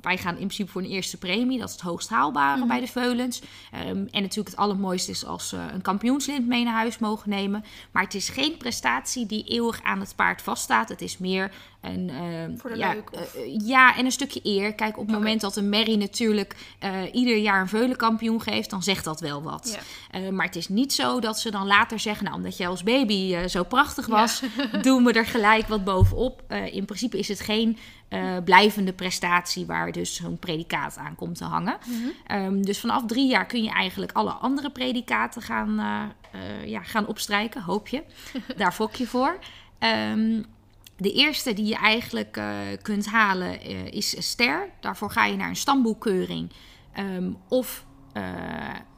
wij gaan in principe voor een eerste premie. Dat is het hoogst haalbare bij de veulens. Ehm, en natuurlijk het allermooiste is als ze een kampioenslint mee naar huis mogen nemen. Maar het is geen prestatie die eeuwig aan het paard vaststaat. Het is meer En, uh, Voor de ja, leuk, of- eh, ja, en een stukje eer. Kijk, op het moment dat een merrie natuurlijk eh, ieder jaar een veulenkampioen geeft, dan zegt dat wel wat. Eh, maar het is niet zo dat ze dan later zeggen, nou, omdat jij als baby eh, zo prachtig was, doen we er gelijk wat bovenop. Eh, in principe is het geen eh, blijvende prestatie waar dus zo'n predicaat aan komt te hangen. Mhm. Ehm, dus vanaf drie jaar kun je eigenlijk alle andere predicaten gaan, eh, eh, ja, gaan opstrijken, hoop je. Daar fok je voor. Ehm, de eerste die je eigenlijk eh, kunt halen eh, is ster. Daarvoor ga je naar een stamboekkeuring. Ehm, of eh,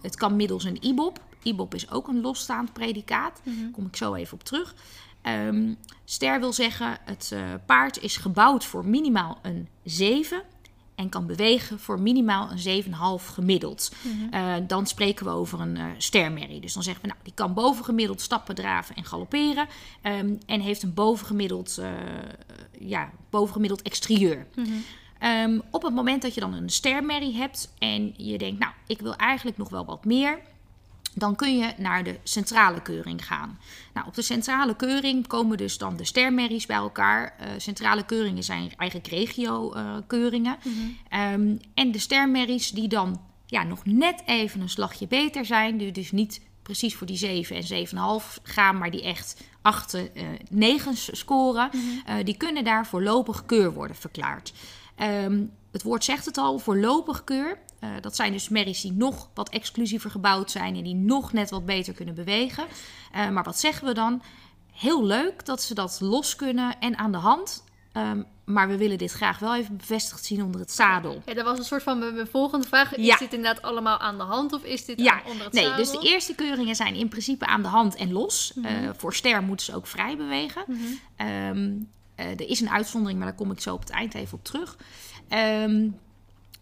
het kan middels een IBOP. IBOP is ook een losstaand predicaat. Mhm. Daar kom ik zo even op terug. Ehm, ster wil zeggen, het paard is gebouwd voor minimaal een 7 en kan bewegen voor minimaal een 7,5 gemiddeld. Mhm. Eh, dan spreken we over een eh stermerrie. Dus dan zeggen we, nou, die kan bovengemiddeld stappen, draven en galopperen. ehm, en heeft een bovengemiddeld, eh, ja, bovengemiddeld exterieur. Mhm. Ehm, op het moment dat je dan een stermerrie hebt en je denkt, nou, ik wil eigenlijk nog wel wat meer, dan kun je naar de centrale keuring gaan. Nou, op de centrale keuring komen dus dan de stermerries bij elkaar. Eh, centrale keuringen zijn eigenlijk regio-keuringen. Mhm. Ehm, en de stermerries die dan ja, nog net even een slagje beter zijn, die dus niet precies voor die 7 en 7,5 gaan, maar die echt 8, eh 9 scoren, eh, die kunnen daar voorlopig keur worden verklaard. Ehm, het woord zegt het al, voorlopig keur. Eh, dat zijn dus merries die nog wat exclusiever gebouwd zijn en die nog net wat beter kunnen bewegen. Eh, maar wat zeggen we dan? Heel leuk dat ze dat los kunnen en aan de hand. Ehm, maar we willen dit graag wel even bevestigd zien onder het zadel. Ja, dat was een soort van mijn volgende vraag. Is Ja. dit inderdaad allemaal aan de hand of is dit Ja, aan- onder het nee, zadel? dus de eerste keuringen zijn in principe aan de hand en los. Mhm. Eh, voor ster moeten ze ook vrij bewegen. Ehm, eh, er is een uitzondering, maar daar kom ik zo op het eind even op terug. Ehm,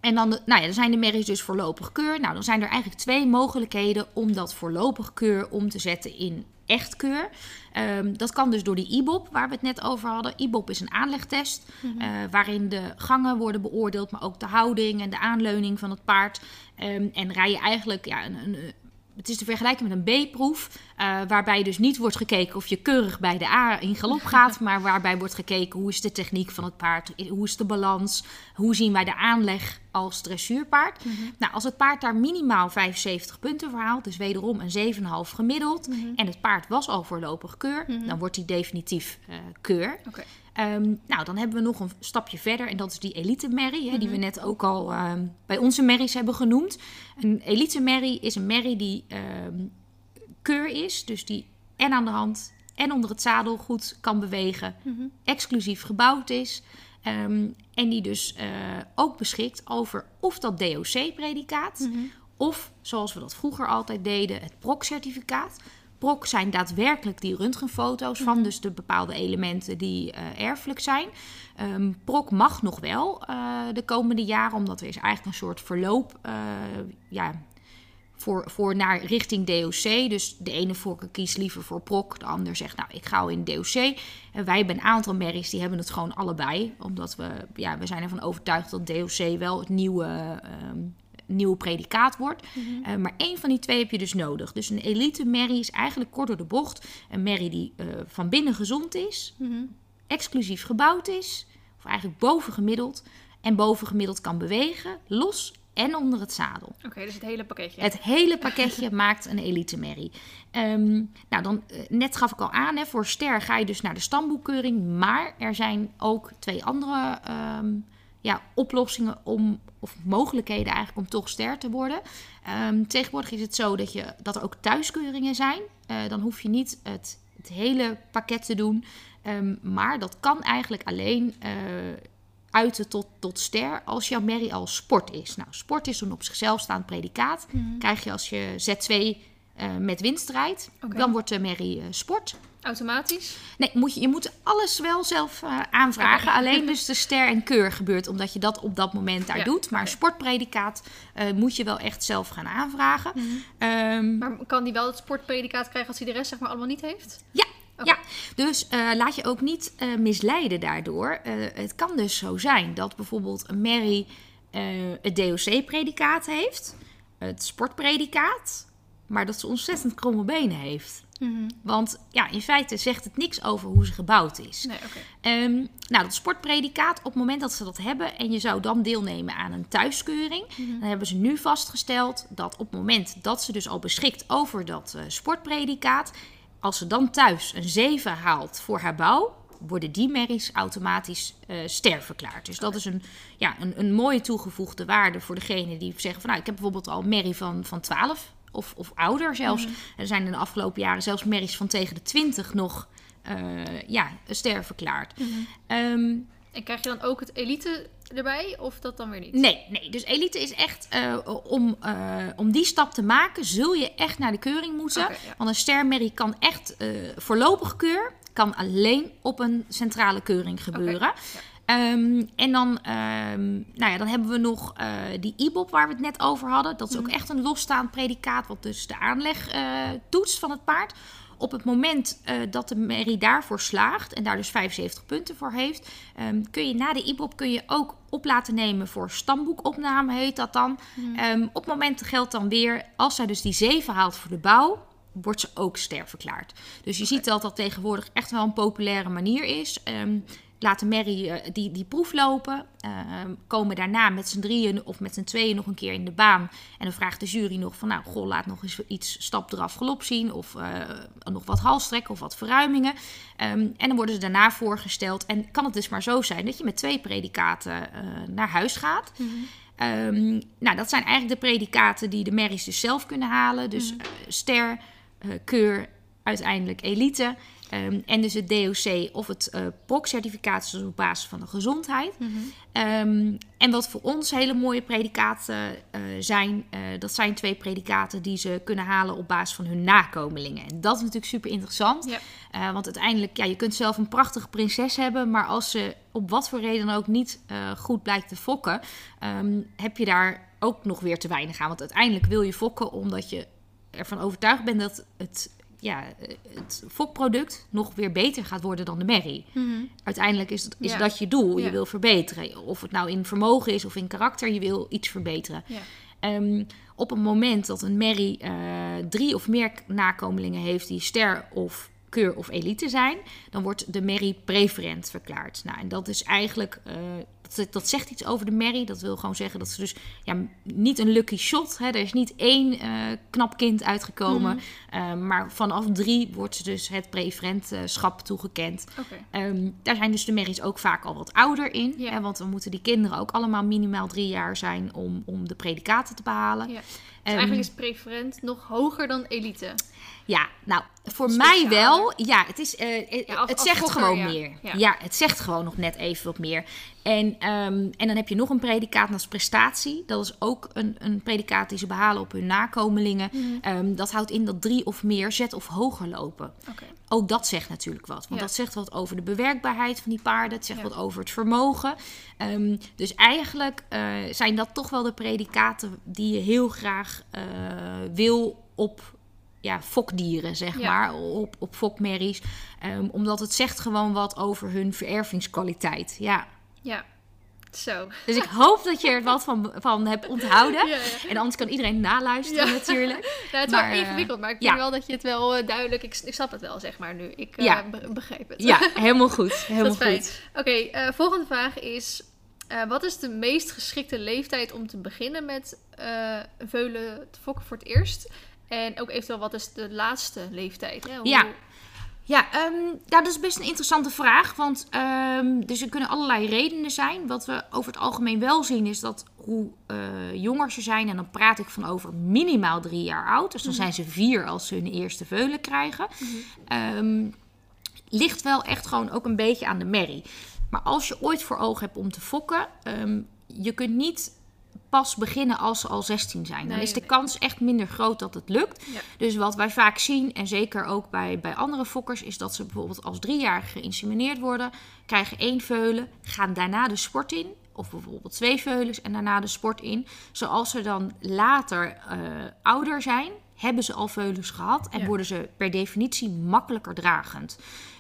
en dan, de, nou ja, dan zijn de merries dus voorlopig keur. Nou, dan zijn er eigenlijk twee mogelijkheden om dat voorlopig keur om te zetten in echt keur. Ehm, dat kan dus door die IBOP, waar we het net over hadden. IBOP is een aanlegtest, eh, waarin de gangen worden beoordeeld, maar ook de houding en de aanleuning van het paard. Ehm, en rij je eigenlijk ja, een, een, het is te vergelijken met een B-proef, eh, waarbij dus niet wordt gekeken of je keurig bij de A in galop gaat, maar waarbij wordt gekeken hoe is de techniek van het paard, hoe is de balans, hoe zien wij de aanleg als dressuurpaard. Nou, als het paard daar minimaal 75 punten voor haalt, dus wederom een 7,5 gemiddeld, en het paard was al voorlopig keur, dan wordt hij definitief eh, keur. Oké. Ehm, nou, dan hebben we nog een stapje verder en dat is die elite merrie, die we net ook al ehm, bij onze merries hebben genoemd. Een elite merrie is een merrie die ehm, keur is, dus die en aan de hand en onder het zadel goed kan bewegen, exclusief gebouwd is. en die dus eh, ook beschikt over of dat DOC-predicaat of, zoals we dat vroeger altijd deden, het PROC-certificaat. PROC zijn daadwerkelijk die röntgenfoto's van dus de bepaalde elementen die eh, erfelijk zijn. Ehm PROC mag nog wel eh, de komende jaren, omdat er is eigenlijk een soort verloop eh, ja, voor, voor naar richting DOC. Dus de ene voorkeur kiest liever voor PROC, de ander zegt nou ik ga al in DOC. En wij hebben een aantal merries die hebben het gewoon allebei, omdat we, ja, we zijn ervan overtuigd dat DOC wel het nieuwe... ehm, nieuwe predicaat wordt. Eh, maar één van die twee heb je dus nodig. Dus een elite merrie is eigenlijk kort door de bocht. Een merrie die eh, van binnen gezond is, Mhm. exclusief gebouwd is, of eigenlijk bovengemiddeld. En bovengemiddeld kan bewegen, los en onder het zadel. Oké, dus het hele pakketje. Het hele pakketje maakt een elite merrie. Ehm, nou, dan, eh, net gaf ik al aan, hè, voor ster ga je dus naar de stamboekkeuring. Maar er zijn ook twee andere ehm, ja, oplossingen om, of mogelijkheden eigenlijk om toch ster te worden. Ehm, tegenwoordig is het zo dat, je, dat er ook thuiskeuringen zijn. Eh, dan hoef je niet het, het hele pakket te doen. Ehm, maar dat kan eigenlijk alleen eh, uiten tot, tot ster als jouw merrie al sport is. Nou, sport is een op zichzelf staand predicaat. Krijg je als je Z2 eh, met winst rijdt, dan wordt de merrie sport. Automatisch? Nee, moet je, je moet alles wel zelf eh, aanvragen. Alleen dus de ster en keur gebeurt, omdat je dat op dat moment daar Ja, doet. Maar sportpredicaat eh, moet je wel echt zelf gaan aanvragen. Ehm, Maar kan die wel het sportpredicaat krijgen als hij de rest zeg maar allemaal niet heeft? Ja, Oké. ja. dus eh, laat je ook niet misleiden daardoor. Het kan dus zo zijn dat bijvoorbeeld eh, het DOC-predicaat heeft, het sportpredicaat, maar dat ze ontzettend kromme benen heeft. Mhm. Want ja, in feite zegt het niks over hoe ze gebouwd is. Nee. Ehm, nou, dat sportpredicaat, op het moment dat ze dat hebben en je zou dan deelnemen aan een thuiskeuring, Mhm. dan hebben ze nu vastgesteld dat op het moment dat ze dus al beschikt over dat eh, sportpredicaat, als ze dan thuis een 7 haalt voor haar bouw, worden die merries automatisch eh ster verklaard. Dus dat is een, ja, een, een mooie toegevoegde waarde voor degene die zeggen van nou, ik heb bijvoorbeeld al een merrie van, van 12 of, of ouder zelfs. Er zijn in de afgelopen jaren zelfs merries van tegen de 20 nog eh, ja, ster verklaard. Ehm, En krijg je dan ook het elite erbij of dat dan weer niet? Nee, nee. Dus elite is echt eh, om, eh, om die stap te maken, zul je echt naar de keuring moeten. Ja. Want een stermerrie kan echt voorlopig keur, kan alleen op een centrale keuring gebeuren. ja. Ehm, en dan, ehm, nou ja, dan hebben we nog eh, die IBOP waar we het net over hadden. Dat is ook echt een losstaand predicaat, wat dus de aanleg eh, toetst van het paard. Op het moment eh, dat de merrie daarvoor slaagt en daar dus 75 punten voor heeft, ehm, kun je na de IBOP kun je ook op laten nemen voor stamboekopname, heet dat dan. Ehm, op het moment geldt dan weer, als zij dus die 7 haalt voor de bouw, wordt ze ook ster verklaard. Dus je ziet dat dat tegenwoordig echt wel een populaire manier is. Laat de merrie eh, die, die proef lopen. ehm, komen daarna met z'n drieën of met z'n tweeën nog een keer in de baan. En dan vraagt de jury nog van, nou, goh, laat nog eens iets stap eraf galop zien. Of eh, nog wat halstrekken of wat verruimingen. Ehm, en dan worden ze daarna voorgesteld. En kan het dus maar zo zijn dat je met twee predicaten eh, naar huis gaat. Ehm, nou, dat zijn eigenlijk de predicaten die de merries dus zelf kunnen halen. Dus eh, ster, keur, uiteindelijk elite. Ehm, en dus het DOC of het PROC-certificaat is dus op basis van de gezondheid. Ehm, en wat voor ons hele mooie predicaten eh, zijn, eh, dat zijn twee predicaten die ze kunnen halen op basis van hun nakomelingen. En dat is natuurlijk super interessant. Want uiteindelijk, ja, je kunt zelf een prachtige prinses hebben, maar als ze op wat voor reden dan ook niet goed blijkt te fokken, ehm, heb je daar ook nog weer te weinig aan. Want uiteindelijk wil je fokken omdat je ervan overtuigd bent dat het, ja, het fokproduct nog weer beter gaat worden dan de merrie. Uiteindelijk is, het, is Ja. dat je doel. Je Ja. wil verbeteren. Of het nou in vermogen is of in karakter, je wil iets verbeteren. Ja. Ehm, op het moment dat een merrie eh, drie of meer nakomelingen heeft die ster of keur of elite zijn, dan wordt de merrie preferent verklaard. Nou, en dat is eigenlijk, eh, dat, dat zegt iets over de merrie. Dat wil gewoon zeggen dat ze dus ja, niet een lucky shot, hè, er is niet één eh, knap kind uitgekomen, eh, maar vanaf drie wordt ze dus het preferentschap toegekend. Ehm, daar zijn dus de merries ook vaak al wat ouder in. Hè, want dan moeten die kinderen ook allemaal minimaal drie jaar zijn om, om de predicaten te behalen. Ja. Dus eigenlijk is preferent nog hoger dan elite. Ja, nou, voor mij wel. Ja, het, is, eh, Ja, als- het zegt gewoon ja. meer. Ja. Ja. het zegt gewoon nog net even wat meer. En, ehm, en dan heb je nog een predicaat als prestatie. Dat is ook een, een predicaat die ze behalen op hun nakomelingen. Mhm. Ehm, dat houdt in dat drie of meer zet of hoger lopen. Ook dat zegt natuurlijk wat. Want dat zegt wat over de bewerkbaarheid van die paarden. Het zegt wat over het vermogen. Ehm, dus eigenlijk eh, zijn dat toch wel de predicaten die je heel graag eh, wil op ja, fokdieren, zeg Ja. maar. Op, op fokmerries. Ehm, omdat het zegt gewoon wat over hun verervingskwaliteit. Ja. Ja. Zo. Dus ik hoop dat je er wat van, van hebt onthouden. Ja, ja. En anders kan iedereen naluisteren natuurlijk. Nou, het is Maar, wel eh, ingewikkeld, maar ik ja. denk wel dat je het wel eh, duidelijk... Ik, ik snap het wel, zeg maar, nu. Ik eh, Ja. be- begrijp het. Ja, helemaal goed. Helemaal goed. Oké, eh, volgende vraag is... eh, wat is de meest geschikte leeftijd om te beginnen met eh, veulen te fokken voor het eerst? En ook eventueel, wat is de laatste leeftijd? Hè? Hoe- Ja. Ja, ehm, nou, dat is best een interessante vraag. Want ehm, dus er kunnen allerlei redenen zijn. Wat we over het algemeen wel zien is dat hoe eh, jonger ze zijn... en dan praat ik van over minimaal drie jaar oud. Dus dan zijn ze vier als ze hun eerste veulen krijgen. Ehm, ligt wel echt gewoon ook een beetje aan de merrie. Maar als je ooit voor ogen hebt om te fokken... je kunt niet pas beginnen als ze al 16 zijn. Dan Nee, is de nee. kans echt minder groot dat het lukt. Ja. Dus wat wij vaak zien, en zeker ook bij, bij andere fokkers, is dat ze bijvoorbeeld als driejarige geïnsemineerd worden, krijgen één veulen, gaan daarna de sport in. Of bijvoorbeeld twee veulens en daarna de sport in. Zoals ze dan later eh, ouder zijn, hebben ze al veulens gehad en Ja. worden ze per definitie makkelijker dragend.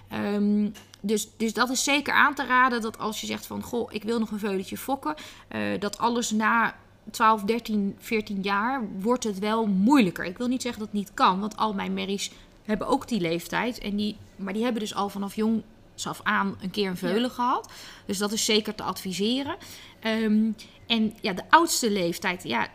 Ehm, dus, dus dat is zeker aan te raden dat als je zegt van goh, ik wil nog een veulentje fokken, eh, dat alles na 12, 13, 14 jaar wordt het wel moeilijker. Ik wil niet zeggen dat het niet kan, want al mijn merries hebben ook die leeftijd. En die, maar die hebben dus al vanaf jongs af aan een keer een veulen gehad. Dus dat is zeker te adviseren. Ehm, en ja, de oudste leeftijd, ja,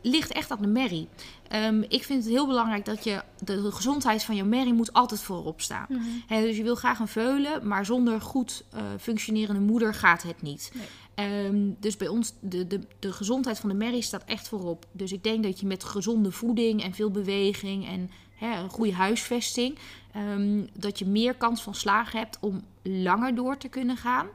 ligt echt aan de merrie. Ehm, ik vind het heel belangrijk dat je de, gezondheid van je merrie moet altijd voorop staan. Hè, dus je wil graag een veulen, maar zonder goed eh, functionerende moeder gaat het niet. Ehm, dus bij ons, de, de, de gezondheid van de merrie staat echt voorop. Dus ik denk dat je met gezonde voeding en veel beweging en een goede huisvesting, ehm, dat je meer kans van slagen hebt om langer door te kunnen gaan.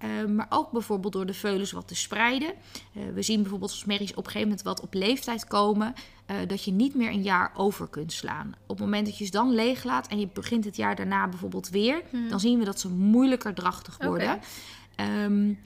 Ehm, maar ook bijvoorbeeld door de veulens wat te spreiden. Eh, we zien bijvoorbeeld als merries op een gegeven moment wat op leeftijd komen, uh, dat je niet meer een jaar over kunt slaan. Op het moment dat je ze dan leeglaat en je begint het jaar daarna bijvoorbeeld weer, hmm. dan zien we dat ze moeilijker drachtig worden. Okay.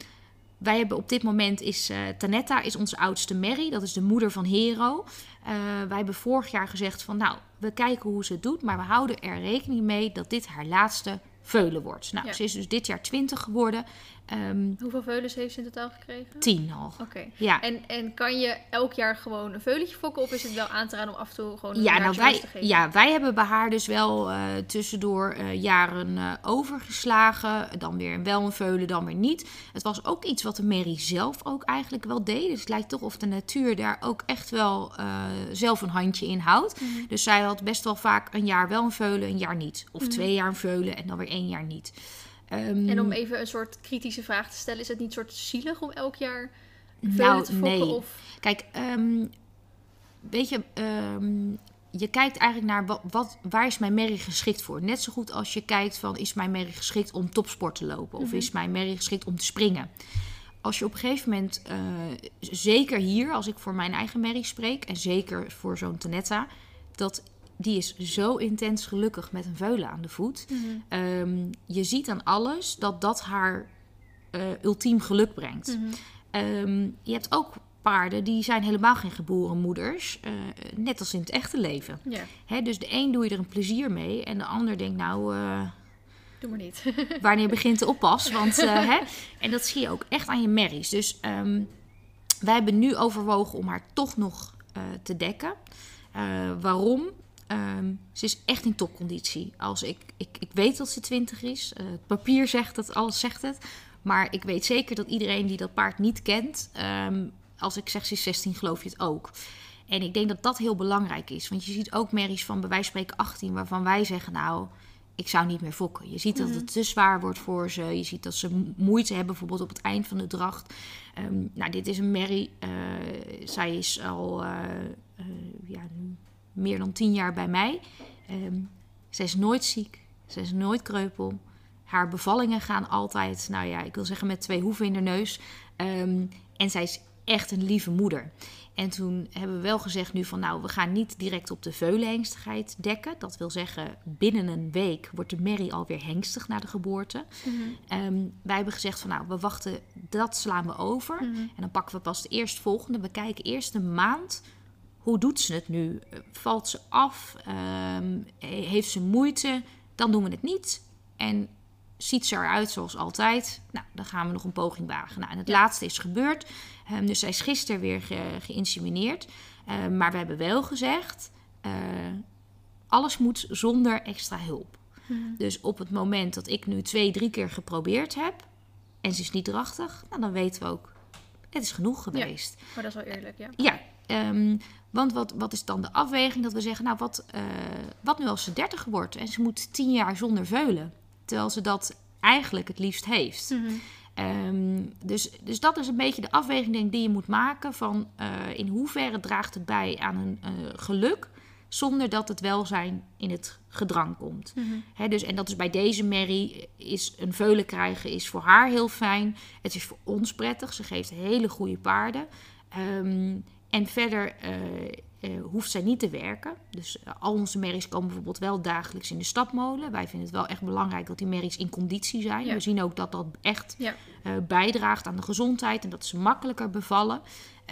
Wij hebben op dit moment is uh, Tanetta is onze oudste Mary, dat is de moeder van Hero. Uh, wij hebben vorig jaar gezegd van nou, we kijken hoe ze het doet, maar we houden er rekening mee dat dit haar laatste veulen wordt. Nou, ze is dus dit jaar 20 geworden. Um, Hoeveel veulens heeft ze in totaal gekregen? Tien al. Oké. Ja. En, en kan je elk jaar gewoon een veulentje fokken? Of is het wel aan te raden om af en toe gewoon een ja, nou wij, te geven? Ja, wij hebben bij haar dus wel uh, tussendoor uh, jaren uh, overgeslagen. Dan weer wel een veulen, dan weer niet. Het was ook iets wat de Mary zelf ook eigenlijk wel deed. Dus het lijkt toch of de natuur daar ook echt wel zelf een handje in houdt. Mm -hmm. Dus zij had best wel vaak een jaar wel een veulen, een jaar niet. Of mm -hmm. twee jaar een veulen en dan weer één jaar niet. Um, en om even een soort kritische vraag te stellen, is het niet soort zielig om elk jaar nou, te fokken? Nee. Of? Kijk, um, weet je, um, je kijkt eigenlijk naar wat, wat, waar is mijn merrie geschikt voor. Net zo goed als je kijkt van is mijn merrie geschikt om topsport te lopen of mm -hmm. is mijn merrie geschikt om te springen. Als je op een gegeven moment, uh, zeker hier, als ik voor mijn eigen merrie spreek en zeker voor zo'n Tanetta, dat die is zo intens gelukkig met een veulen aan de voet. Mm -hmm. um, je ziet aan alles dat dat haar uh, ultiem geluk brengt. Mm -hmm. um, je hebt ook paarden die zijn helemaal geen geboren moeders. Uh, net als in het echte leven. Hè, dus de een doe je er een plezier mee en de ander denkt nou... Uh, Doe maar niet. wanneer begint de oppas? Want, hè, en dat zie je ook echt aan je merries. Dus um, wij hebben nu overwogen om haar toch nog te dekken. waarom? Um, ze is echt in topconditie. Als ik, ik, ik weet dat ze 20 is. Uh, het papier zegt het, alles zegt het. Maar ik weet zeker dat iedereen die dat paard niet kent, um, als ik zeg ze is 16, geloof je het ook. En ik denk dat dat heel belangrijk is. Want je ziet ook merries van bij wijze van spreken 18, waarvan wij zeggen, nou, ik zou niet meer fokken. Je ziet dat het te zwaar wordt voor ze. Je ziet dat ze moeite hebben, bijvoorbeeld op het eind van de dracht. Um, nou, dit is een merrie. Uh, zij is al, uh, uh, ja, nu meer dan tien jaar bij mij. Um, zij is nooit ziek. Ze is nooit kreupel. Haar bevallingen gaan altijd, nou ja, ik wil zeggen met twee hoeven in de neus. Um, en zij is echt een lieve moeder. En toen hebben we wel gezegd nu van nou, we gaan niet direct op de veulenhengstigheid dekken. Dat wil zeggen, binnen een week wordt de merrie alweer hengstig na de geboorte. Mm -hmm. um, wij hebben gezegd van nou, we wachten, dat slaan we over. Mm -hmm. En dan pakken we pas de eerstvolgende. We kijken eerst een maand hoe doet ze het nu? Valt ze af? Um, heeft ze moeite? Dan doen we het niet. En ziet ze eruit zoals altijd? Nou, dan gaan we nog een poging wagen. Nou, en het ja. laatste is gebeurd. Um, dus zij is gisteren weer ge geïnsemineerd. Um, maar we hebben wel gezegd... Uh, alles moet zonder extra hulp. Hmm. Dus op het moment dat ik nu twee, drie keer geprobeerd heb... en ze is niet drachtig... Nou, dan weten we ook... het is genoeg geweest. Ja, maar dat is wel eerlijk, ja. Ja, Um, want wat, wat is dan de afweging? Dat we zeggen, nou, wat, uh, wat nu als ze 30 wordt en ze moet 10 jaar zonder veulen? Terwijl ze dat eigenlijk het liefst heeft. Mm -hmm. um, dus, dus dat is een beetje de afweging denk, die je moet maken van uh, in hoeverre draagt het bij aan een uh, geluk zonder dat het welzijn in het gedrang komt. Mm -hmm. He, dus, en dat is bij deze Mary, is een veulen krijgen is voor haar heel fijn. Het is voor ons prettig, ze geeft hele goede paarden. Um, en verder uh, uh, hoeft zij niet te werken. Dus uh, al onze merries komen bijvoorbeeld wel dagelijks in de stapmolen. Wij vinden het wel echt belangrijk dat die merries in conditie zijn. Ja. We zien ook dat dat echt ja. bijdraagt aan de gezondheid en dat ze makkelijker bevallen.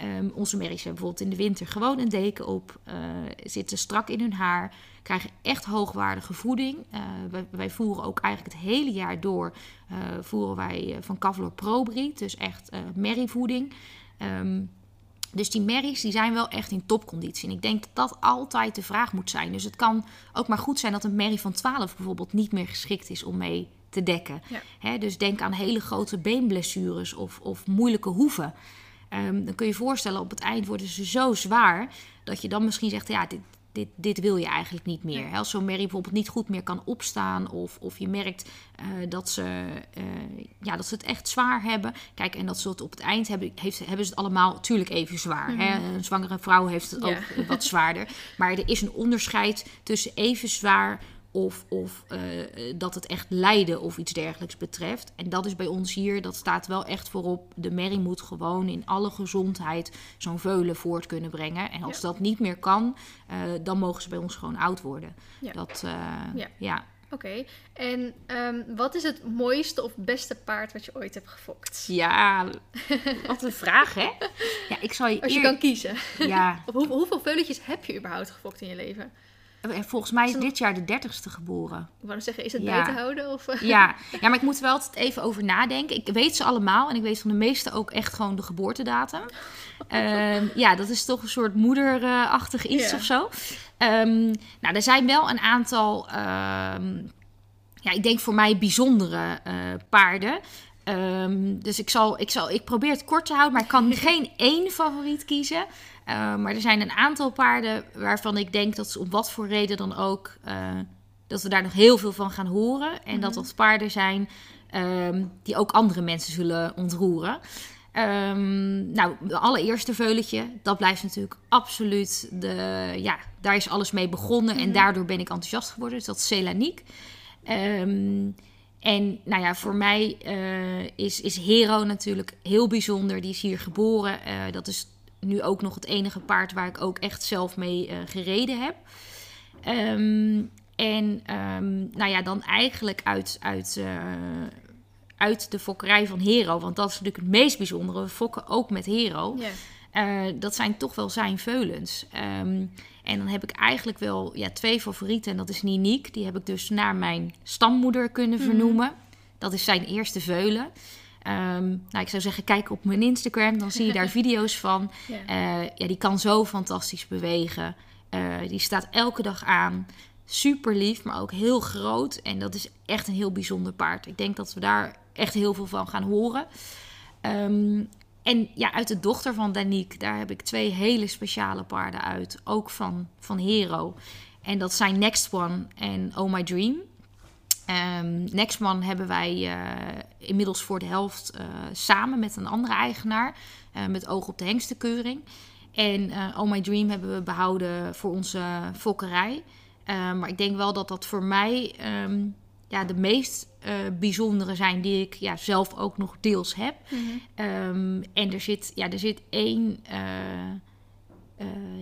Um, onze merries hebben bijvoorbeeld in de winter gewoon een deken op, zitten strak in hun haar, krijgen echt hoogwaardige voeding. Wij, wij, voeren ook eigenlijk het hele jaar door voeren wij van Cavlor Probreed, dus echt merrievoeding. Um, Dus die merries die zijn wel echt in topconditie. En ik denk dat dat altijd de vraag moet zijn. Dus het kan ook maar goed zijn dat een merrie van 12 bijvoorbeeld niet meer geschikt is om mee te dekken. Ja. Dus denk aan hele grote beenblessures of, of moeilijke hoeven. Ehm, dan kun je je voorstellen, op het eind worden ze zo zwaar dat je dan misschien zegt: ja, dit, dit, dit wil je eigenlijk niet meer. Hè, Als zo'n merrie bijvoorbeeld niet goed meer kan opstaan, of, of je merkt eh, dat, ze, eh, ja, dat ze het echt zwaar hebben. Kijk, en dat ze het op het eind hebben, heeft, hebben ze het allemaal natuurlijk even zwaar. hè. Een zwangere vrouw heeft het Mhm. Ja. ook wat zwaarder. Maar er is een onderscheid tussen even zwaar of, of eh, eh, dat het echt lijden of iets dergelijks betreft. En dat is bij ons hier, dat staat wel echt voorop. De merrie moet gewoon in alle gezondheid zo'n veulen voort kunnen brengen. En als Ja. dat niet meer kan, eh, dan mogen ze bij ons gewoon oud worden. Ja. Dat, Ja. ja. Oké. En ehm, wat is het mooiste of beste paard wat je ooit hebt gefokt? Ja, wat een vraag, hè? Ja, ik zal je Als je eer- kan kiezen. Ja, Of hoe- hoeveel veuletjes heb je überhaupt gefokt in je leven? En volgens mij is dit jaar de dertigste geboren. Ik wou zeggen, is het Ja. bij te houden? Of, eh? Ja. ja, maar ik moet er wel altijd even over nadenken. Ik weet ze allemaal en ik weet van de meeste ook echt gewoon de geboortedatum. Ehm, ja, dat is toch een soort moederachtig iets Ja. of zo. Ehm, nou, er zijn wel een aantal, ehm, ja, ik denk voor mij bijzondere eh, paarden. Dus ik, zal, ik, zal, ik probeer het kort te houden, maar ik kan geen één favoriet kiezen. Eh, maar er zijn een aantal paarden waarvan ik denk dat ze om wat voor reden dan ook... eh, dat we daar nog heel veel van gaan horen. En dat dat paarden zijn ehm, die ook andere mensen zullen ontroeren. Ehm, nou, de allereerste veuletje, dat blijft natuurlijk absoluut de... Ja, daar is alles mee begonnen en daardoor ben ik enthousiast geworden. Dus dat is Celaniek. Ehm, en nou ja, voor mij eh, is, is Hero natuurlijk heel bijzonder. Die is hier geboren. Dat is nu ook nog het enige paard waar ik ook echt zelf mee eh, gereden heb. Ehm, en ehm, nou ja, dan eigenlijk uit, uit, eh, uit de fokkerij van Hero. Want dat is natuurlijk het meest bijzondere. We fokken ook met Hero. Eh, dat zijn toch wel zijn veulens. Ehm, en dan heb ik eigenlijk wel ja, twee favorieten. En dat is Niniek. Die heb ik dus naar mijn stammoeder kunnen vernoemen. Dat is zijn eerste veulen. Ehm, nou, ik zou zeggen, kijk op mijn Instagram. Dan zie je daar video's van. Ja. Eh, ja, die kan zo fantastisch bewegen. Eh, die staat elke dag aan. Super lief, maar ook heel groot. En dat is echt een heel bijzonder paard. Ik denk dat we daar echt heel veel van gaan horen. Ehm, en ja, uit de dochter van Danique, daar heb ik twee hele speciale paarden uit. Ook van, van Hero. En dat zijn Next One en Oh My Dream. Ehm Next One hebben wij eh, inmiddels voor de helft eh, samen met een andere eigenaar. eh, met oog op de hengstenkeuring. En Oh My Dream hebben we behouden voor onze fokkerij. Eh, maar ik denk wel dat dat voor mij ehm, ja, de meest bijzondere zijn die ik ja, zelf ook nog deels heb. Mhm. Ehm, en er zit, ja, er zit één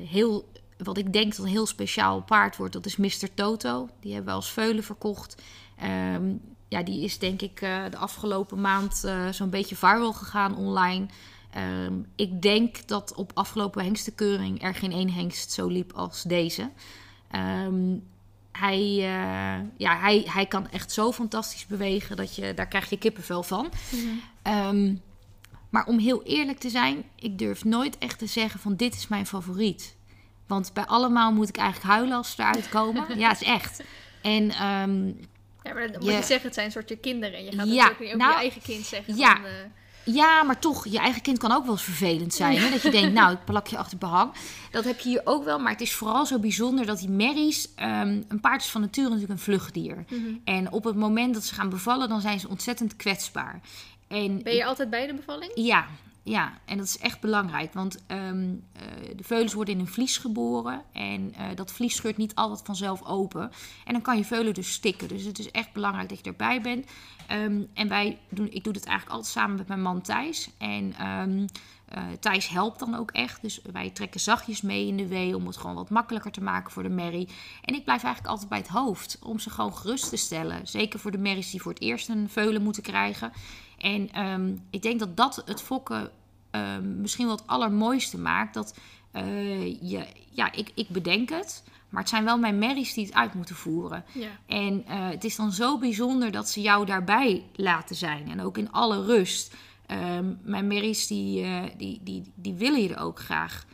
heel, wat ik denk dat een heel speciaal paard wordt. Dat is Mr. Toto. Die hebben we als veulen verkocht. Ehm, ja, die is denk ik eh, de afgelopen maand eh, zo'n beetje viral gegaan online. Ehm, ik denk dat op afgelopen hengstenkeuring er geen één hengst zo liep als deze. Ehm, hij, eh, ja, hij, hij kan echt zo fantastisch bewegen dat je, daar krijg je kippenvel van. Mhm. Maar om heel eerlijk te zijn, ik durf nooit echt te zeggen van dit is mijn favoriet. Want bij allemaal moet ik eigenlijk huilen als ze eruit komen. ja, is echt. En Ja, maar dan Je- moet je zeggen, het zijn een soortje kinderen. Je gaat Ja, natuurlijk niet over nou, je eigen kind zeggen. ja. Van, eh, ja, maar toch, je eigen kind kan ook wel eens vervelend zijn. Hè? Dat je denkt, nou, ik plak je achter behang. Dat heb je hier ook wel. Maar het is vooral zo bijzonder dat die merries... ehm, een paard is van nature natuurlijk een vluchtdier. mhm. En op het moment dat ze gaan bevallen, dan zijn ze ontzettend kwetsbaar. En Ben je altijd bij de bevalling? Ja, ja, en dat is echt belangrijk. Want ehm, eh, de veulens worden in een vlies geboren. En eh, dat vlies scheurt niet altijd vanzelf open. En dan kan je veulen dus stikken. Dus het is echt belangrijk dat je erbij bent. Ehm, en wij doen, ik doe dit eigenlijk altijd samen met mijn man Thijs. En ehm, eh, Thijs helpt dan ook echt. Dus wij trekken zachtjes mee in de wee om het gewoon wat makkelijker te maken voor de merrie. En ik blijf eigenlijk altijd bij het hoofd om ze gewoon gerust te stellen. Zeker voor de merries die voor het eerst een veulen moeten krijgen. En ehm, ik denk dat dat het fokken ehm, misschien wel het allermooiste maakt. Dat eh, je, ja, ik, ik bedenk het. Maar het zijn wel mijn merries die het uit moeten voeren. Ja. En eh, het is dan zo bijzonder dat ze jou daarbij laten zijn. En ook in alle rust. Ehm, mijn merries die, eh, die, die, die willen je er ook graag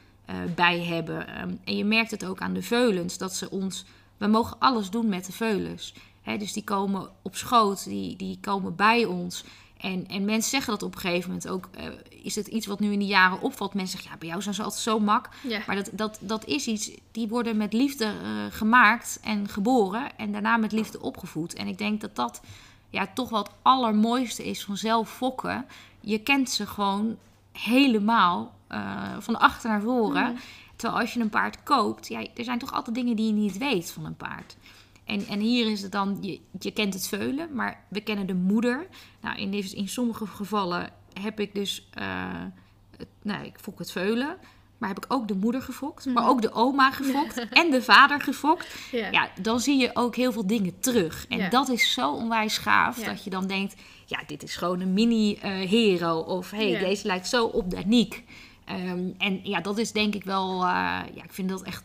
bij hebben. En je merkt het ook aan de veulens, dat ze ons... We mogen alles doen met de veulens. Hè, dus die komen op schoot, die, die komen bij ons. En, en mensen zeggen dat op een gegeven moment ook. eh, is het iets wat nu in de jaren opvalt? Mensen zeggen, ja, bij jou zijn ze altijd zo mak. Ja. Maar dat, dat, dat is iets, die worden met liefde eh, gemaakt en geboren. En daarna met liefde opgevoed. En ik denk dat dat ja, toch wel het allermooiste is van zelf fokken. Je kent ze gewoon helemaal eh, van achter naar voren. Mhm. Terwijl als je een paard koopt, ja, er zijn toch altijd dingen die je niet weet van een paard. En, en hier is het dan, je, je kent het veulen, maar we kennen de moeder. Nou, in, deze, in sommige gevallen heb ik dus, eh, het, nou, ik fok het veulen. Maar heb ik ook de moeder gefokt, maar Mhm. ook de oma gefokt en de vader gefokt. Ja. Ja, dan zie je ook heel veel dingen terug. En dat is zo onwijs gaaf dat je dan denkt... ja, dit is gewoon een mini-hero. of hé, hey, deze lijkt zo op Danique. Ehm, en ja, dat is denk ik wel... eh, ja, ik vind dat echt...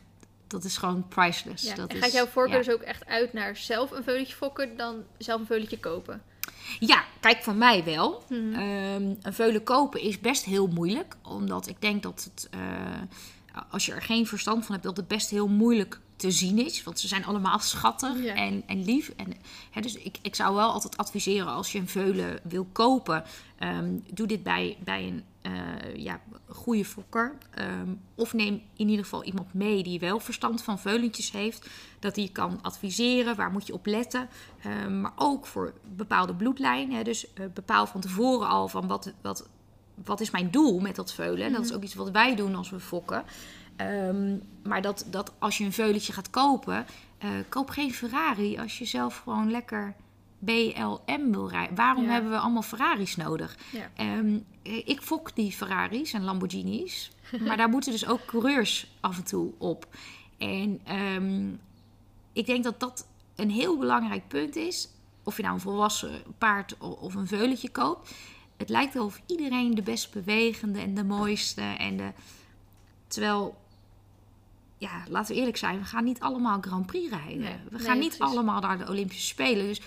Dat is gewoon priceless. Ja. Dat en is, gaat jouw voorkeur ja. dus ook echt uit naar zelf een veulentje fokken dan zelf een veulentje kopen? Ja, kijk, van mij wel. Mhm. Ehm, een veulen kopen is best heel moeilijk. Omdat ik denk dat het, eh, als je er geen verstand van hebt, dat het best heel moeilijk te zien is. Want ze zijn allemaal schattig Ja. en, en lief. En, hè, dus ik, ik zou wel altijd adviseren als je een veulen wil kopen, ehm, doe dit bij, bij een eh, ja, goede fokker. Ehm, of neem in ieder geval iemand mee die wel verstand van veulentjes heeft. Dat die kan adviseren, waar moet je op letten. Ehm, maar ook voor bepaalde bloedlijnen. Hè, dus eh, bepaal van tevoren al van wat, wat, wat is mijn doel met dat veulen. En dat is ook iets wat wij doen als we fokken. Ehm, maar dat, dat als je een veulentje gaat kopen, eh, koop geen Ferrari als je zelf gewoon lekker BLM wil rijden. Waarom Ja. hebben we allemaal Ferraris nodig? Ja. Ehm, eh, ik fok die Ferraris en Lamborghinis. maar daar moeten dus ook coureurs af en toe op. En ehm, ik denk dat dat een heel belangrijk punt is. Of je nou een volwassen paard of een veulentje koopt. Het lijkt wel of iedereen de best bewegende en de mooiste. En de... Terwijl, ja, laten we eerlijk zijn, we gaan niet allemaal Grand Prix rijden. Nee, we nee, gaan niet precies. allemaal naar de Olympische Spelen. Dus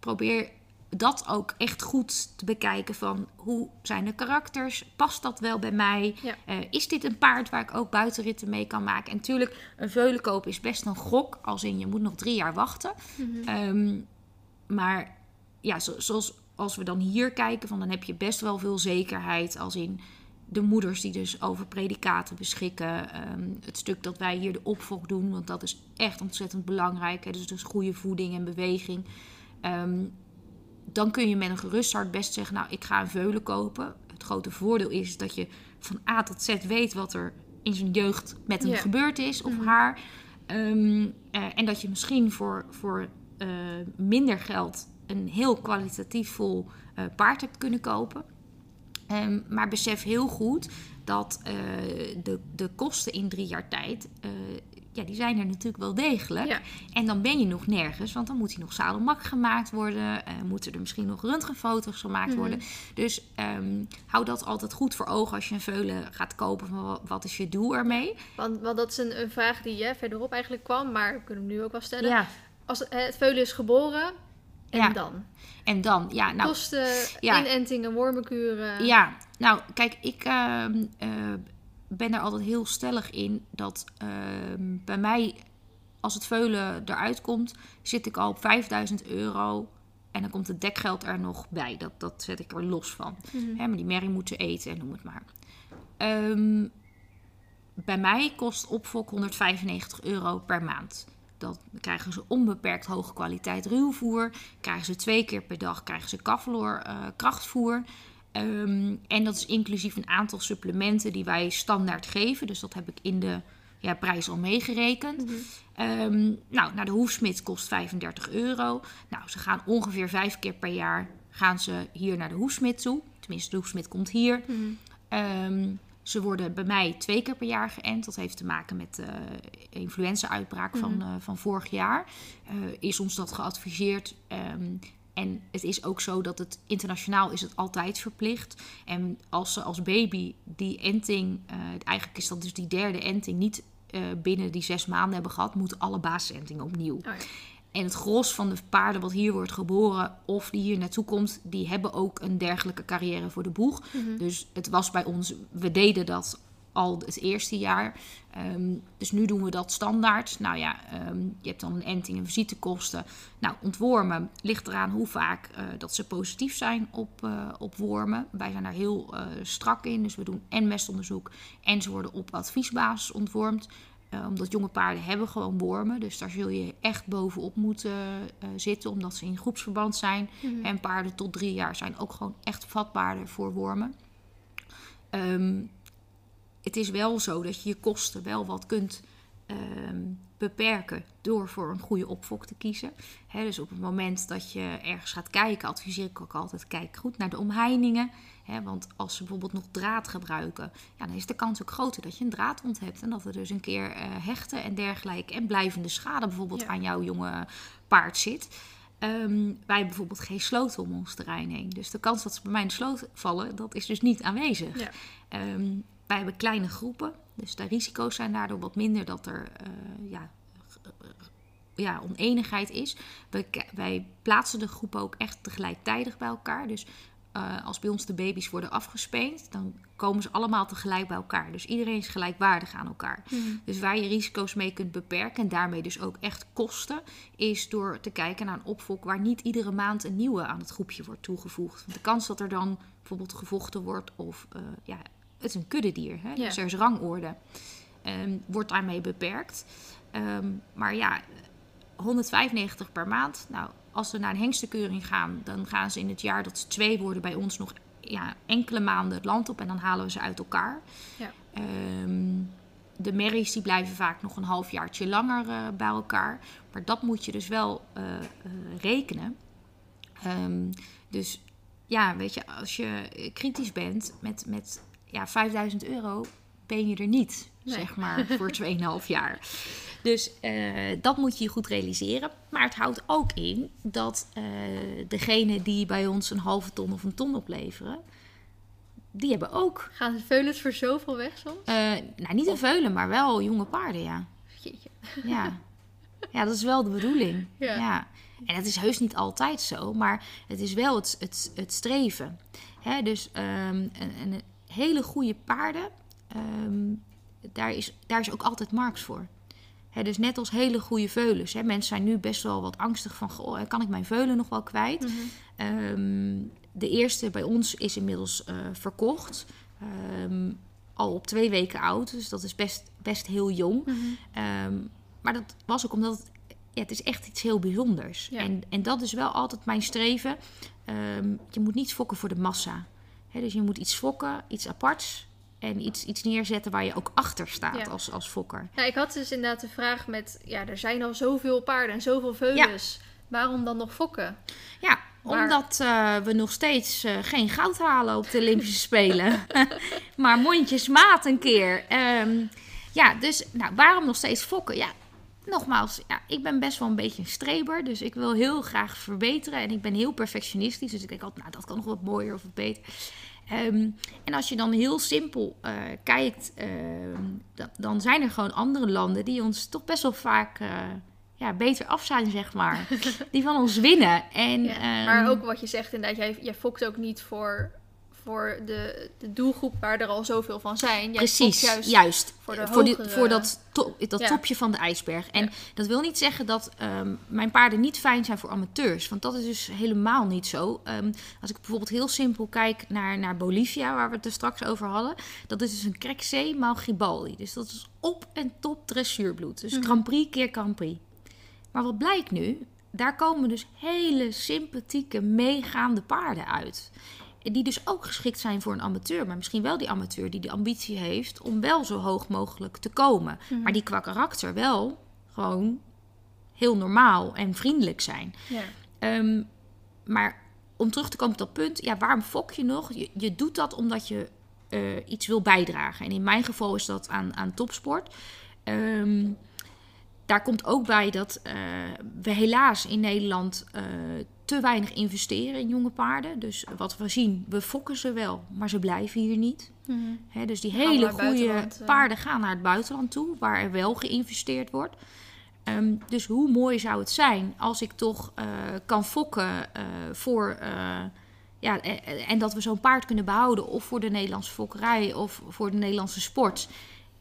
probeer dat ook echt goed te bekijken van hoe zijn de karakters? Past dat wel bij mij? Ja. Eh, is dit een paard waar ik ook buitenritten mee kan maken? En natuurlijk, een veulen kopen is best een gok. Als in, je moet nog drie jaar wachten. Mhm. Ehm, maar ja, zo- zoals als we dan hier kijken, van, dan heb je best wel veel zekerheid. Als in de moeders die dus over predicaten beschikken. Ehm, het stuk dat wij hier de opvolg doen, want dat is echt ontzettend belangrijk. Hè? Dus, dus goede voeding en beweging. Ehm, dan kun je met een gerust hart best zeggen, nou, ik ga een veulen kopen. Het grote voordeel is dat je van A tot Z weet wat er in zijn jeugd met hem gebeurd is of Mhm. haar. Ehm, eh, en dat je misschien voor, voor eh, minder geld een heel kwalitatief vol eh, paard hebt kunnen kopen. Ehm, maar besef heel goed dat de, de kosten in drie jaar tijd, ja, die zijn er natuurlijk wel degelijk. Ja. En dan ben je nog nergens, want dan moet hij nog zadelmak gemaakt worden. eh moeten er misschien nog röntgenfoto's gemaakt Mhm. worden. Dus ehm, hou dat altijd goed voor ogen als je een veulen gaat kopen. Van wat is je doel ermee? Want, want dat is een, een vraag die hè, verderop eigenlijk kwam, maar we kunnen hem nu ook wel stellen. Ja. Als het, het veulen is geboren, en Ja. dan? En dan, ja, nou, Kosten, ja. inentingen, wormenkuren. Ja, nou kijk, ik ehm, eh, ben er altijd heel stellig in dat ehm, bij mij, als het veulen eruit komt, zit ik al op 5000 euro. En dan komt het dekgeld er nog bij. Dat, dat zet ik er los van. Mhm. Hè, maar die merrie moeten eten en noem het maar. Ehm, bij mij kost opfok 195 euro per maand. Dan krijgen ze onbeperkt hoge kwaliteit ruwvoer. Krijgen ze twee keer per dag krijgen ze kaffeloor eh, krachtvoer. Ehm, en dat is inclusief een aantal supplementen die wij standaard geven. Dus dat heb ik in de ja, prijs al meegerekend. Mhm. Ehm, nou, naar de hoefsmid kost 35 euro. Nou, ze gaan ongeveer vijf keer per jaar gaan ze hier naar de hoefsmid toe. Tenminste, de hoefsmid komt hier. Mhm. Ehm, ze worden bij mij twee keer per jaar geënt. Dat heeft te maken met de influenza-uitbraak van, Mhm. eh, van vorig jaar. Eh, is ons dat geadviseerd. En het is ook zo dat het internationaal is het altijd verplicht. En als ze als baby die enting, eh, eigenlijk is dat dus die derde enting, niet eh, binnen die zes maanden hebben gehad, moeten alle basisentingen opnieuw. Oh ja. en het gros van de paarden wat hier wordt geboren of die hier naartoe komt, die hebben ook een dergelijke carrière voor de boeg. Mhm. Dus het was bij ons, we deden dat al het eerste jaar. Ehm, dus nu doen we dat standaard. Nou ja, ehm, je hebt dan een enting en visitekosten. Nou, ontwormen ligt eraan hoe vaak eh, dat ze positief zijn op, eh, op wormen. Wij zijn daar heel eh, strak in. Dus we doen en mestonderzoek en ze worden op adviesbasis ontwormd. Omdat jonge paarden hebben gewoon wormen. Dus daar zul je echt bovenop moeten zitten. Omdat ze in groepsverband zijn. Mhm. En paarden tot drie jaar zijn ook gewoon echt vatbaarder voor wormen. Ehm, het is wel zo dat je je kosten wel wat kunt ehm, beperken door voor een goede opfok te kiezen. Dus op het moment dat je ergens gaat kijken, adviseer ik ook altijd: kijk goed naar de omheiningen. Want als ze bijvoorbeeld nog draad gebruiken, ja, dan is de kans ook groter dat je een draadwond hebt. En dat er dus een keer eh, hechten en dergelijke en blijvende schade bijvoorbeeld Ja. aan jouw jonge paard zit. Ehm, wij hebben bijvoorbeeld geen sloot om ons terrein heen. Dus de kans dat ze bij mij in de sloot vallen, dat is dus niet aanwezig. Ja. Ehm, wij hebben kleine groepen, dus de risico's zijn daardoor wat minder dat er eh, ja, ja, oneenigheid is. Wij plaatsen de groepen ook echt tegelijkertijd bij elkaar. Dus eh, als bij ons de baby's worden afgespeend, dan komen ze allemaal tegelijk bij elkaar. Dus iedereen is gelijkwaardig aan elkaar. Mhm. Dus waar je risico's mee kunt beperken en daarmee dus ook echt kosten, is door te kijken naar een opvolk waar niet iedere maand een nieuwe aan het groepje wordt toegevoegd. Want de kans dat er dan bijvoorbeeld gevochten wordt of eh, ja, het is een kuddedier, hè? Dus er is rangorde, ehm, wordt daarmee beperkt. Ehm, maar ja, 195 per maand. Nou, als ze naar een hengstenkeuring gaan, dan gaan ze in het jaar dat ze twee worden bij ons nog ja, enkele maanden het land op en dan halen we ze uit elkaar. Ja. Ehm, de merries die blijven vaak nog een halfjaartje langer eh, bij elkaar. Maar dat moet je dus wel eh, eh, rekenen. Dus ja, weet je, als je kritisch bent met, met ja, 5000 euro, ben je er niet, Nee. zeg maar, voor 2,5 jaar. Dus eh, dat moet je goed realiseren. Maar het houdt ook in dat eh degene die bij ons een halve ton of een ton opleveren, die hebben ook, Gaan de veulens voor zoveel weg soms? eh, nou niet een veulen, maar wel jonge paarden, ja. Jeetje. Ja. ja, dat is wel de bedoeling. Ja. Ja. En het is heus niet altijd zo, maar het is wel het, het, het streven. Hè, dus een, een hele goede paarden, ehm, daar, is, daar is ook altijd markt voor. Dus net als hele goede veulens. Mensen zijn nu best wel wat angstig van, goh, kan ik mijn veulen nog wel kwijt? Mhm. Ehm, de eerste bij ons is inmiddels eh, verkocht. Ehm, al op twee weken oud, dus dat is best, best heel jong. Mhm. Maar dat was ook omdat het, ja, het is echt iets heel bijzonders. Ja. En, en dat is wel altijd mijn streven. Je moet niet fokken voor de massa. Dus je moet iets fokken, iets aparts. En iets, iets neerzetten waar je ook achter staat Ja. als, als fokker. Ja, ik had dus inderdaad de vraag met... Ja, er zijn al zoveel paarden en zoveel veulens. Waarom dan nog fokken? Ja, Maar- omdat eh, we nog steeds eh, geen goud halen op de Olympische Spelen. maar mondjesmaat een keer. Ehm, ja, dus nou, waarom nog steeds fokken? Ja, nogmaals, ja, ik ben best wel een beetje een streber. Dus ik wil heel graag verbeteren. En ik ben heel perfectionistisch. Dus ik denk altijd, nou, dat kan nog wat mooier of wat beter. Ehm, en als je dan heel simpel eh, kijkt, ehm, da- dan zijn er gewoon andere landen die ons toch best wel vaak eh, ja, beter af zijn, zeg maar. die van ons winnen. En, Ja, ehm, maar ook wat je zegt inderdaad, jij, jij fokt ook niet voor, voor de, de doelgroep waar er al zoveel van zijn. Jij Precies, juist, juist. voor de voor, die- hogere- voor dat, dat Ja. topje van de ijsberg. En Ja. dat wil niet zeggen dat ehm, mijn paarden niet fijn zijn voor amateurs. Want dat is dus helemaal niet zo. Ehm, als ik bijvoorbeeld heel simpel kijk naar, naar Bolivia, waar we het er straks over hadden. Dat is dus een Kreksee maal Gibaldi. Dus dat is op en top dressuurbloed. Dus Mhm. Grand Prix keer Grand Prix. Maar wat blijkt nu? Daar komen dus hele sympathieke, meegaande paarden uit. Die dus ook geschikt zijn voor een amateur. Maar misschien wel die amateur die de ambitie heeft om wel zo hoog mogelijk te komen. Mhm. Maar die qua karakter wel gewoon heel normaal en vriendelijk zijn. Ja. Ehm, maar om terug te komen op dat punt, ja, waarom fok je nog? Je, je doet dat omdat je eh, iets wil bijdragen. En in mijn geval is dat aan, aan topsport. Ehm, daar komt ook bij dat eh, we helaas in Nederland eh, te weinig investeren in jonge paarden. Dus wat we zien, we fokken ze wel, maar ze blijven hier niet. Mhm. Dus die Gaan hele goede eh. paarden gaan naar het buitenland toe, waar er wel geïnvesteerd wordt. Ehm, dus hoe mooi zou het zijn als ik toch eh, kan fokken eh, voor. ja, en dat we zo'n paard kunnen behouden. Of voor de Nederlandse fokkerij of voor de Nederlandse sport.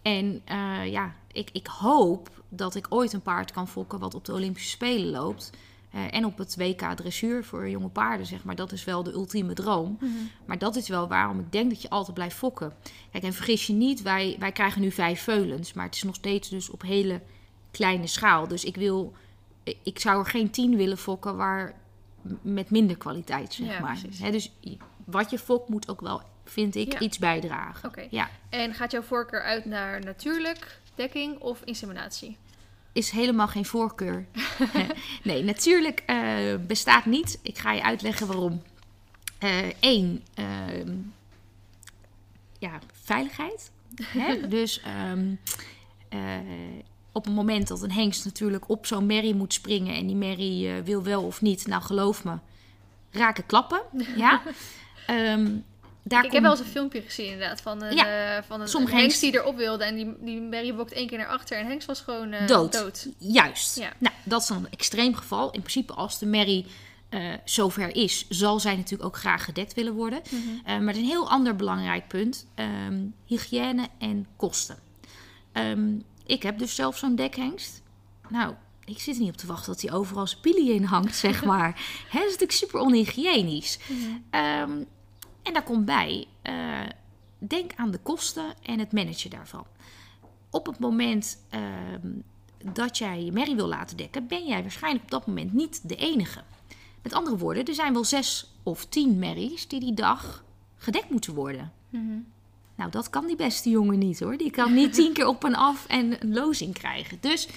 En ja, ik, ik hoop dat ik ooit een paard kan fokken wat op de Olympische Spelen loopt. Eh, en op het WK dressuur voor jonge paarden, zeg maar. Dat is wel de ultieme droom. Maar dat is wel waarom ik denk dat je altijd blijft fokken. Kijk, en vergis je niet, wij, wij krijgen nu vijf veulens. Maar het is nog steeds dus op hele kleine schaal. Dus ik wil, ik zou er geen tien willen fokken waar met minder kwaliteit, zeg Ja, maar. dus wat je fokt moet ook wel, vind ik, Ja. iets bijdragen. Oké. Ja, En gaat jouw voorkeur uit naar natuurlijk, dekking of inseminatie? Is helemaal geen voorkeur. nee, natuurlijk eh, bestaat niet. Ik ga je uitleggen waarom. Eén, ja, veiligheid. Hè? Dus ehm, eh, op het moment dat een hengst natuurlijk op zo'n merrie moet springen... en die merrie eh, wil wel of niet, nou geloof me, raken klappen. Ja? Ehm, daar ik heb wel eens een filmpje gezien inderdaad van een, Ja, eh, van een, een hengst die erop wilde. En die, die Mary bokt één keer naar achter en hengst was gewoon eh, dood. dood. Juist. Ja. Nou, dat is dan een extreem geval. In principe, als de merrie eh, zover is, zal zij natuurlijk ook graag gedekt willen worden. Mhm. Maar er is een heel ander belangrijk punt: ehm, hygiëne en kosten. Ehm, ik heb dus zelf zo'n dekhengst. Nou, ik zit er niet op te wachten dat hij overal zijn in hangt, zeg maar. Hè, dat is natuurlijk super onhygiënisch. Ehm, en daar komt bij, eh, denk aan de kosten en het managen daarvan. Op het moment ehm, dat jij je merrie wil laten dekken, ben jij waarschijnlijk op dat moment niet de enige. Met andere woorden, er zijn wel zes of tien merries die die dag gedekt moeten worden. Mhm. Nou, dat kan die beste jongen niet hoor. Die kan niet tien keer op en af en een lozing krijgen. Dus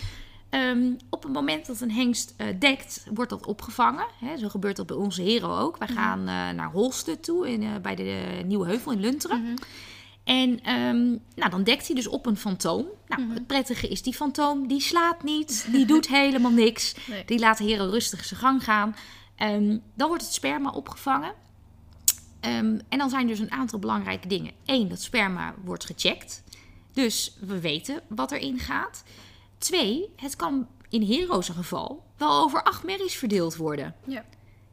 ehm, op het moment dat een hengst eh, dekt, wordt dat opgevangen. Zo gebeurt dat bij onze hero ook. Wij gaan eh, naar Holsten toe, in, eh, bij de Nieuwe Heuvel in Lunteren. Mhm. En ehm, nou, dan dekt hij dus op een fantoom. Nou, Mhm. het prettige is, die fantoom die slaat niet, die doet helemaal niks. Nee. Die laat de hero rustig zijn gang gaan. Ehm, dan wordt het sperma opgevangen. En dan zijn dus een aantal belangrijke dingen. Eén, dat sperma wordt gecheckt. Dus we weten wat erin gaat. Twee, het kan in Hero's geval wel over acht merries verdeeld worden. Ja.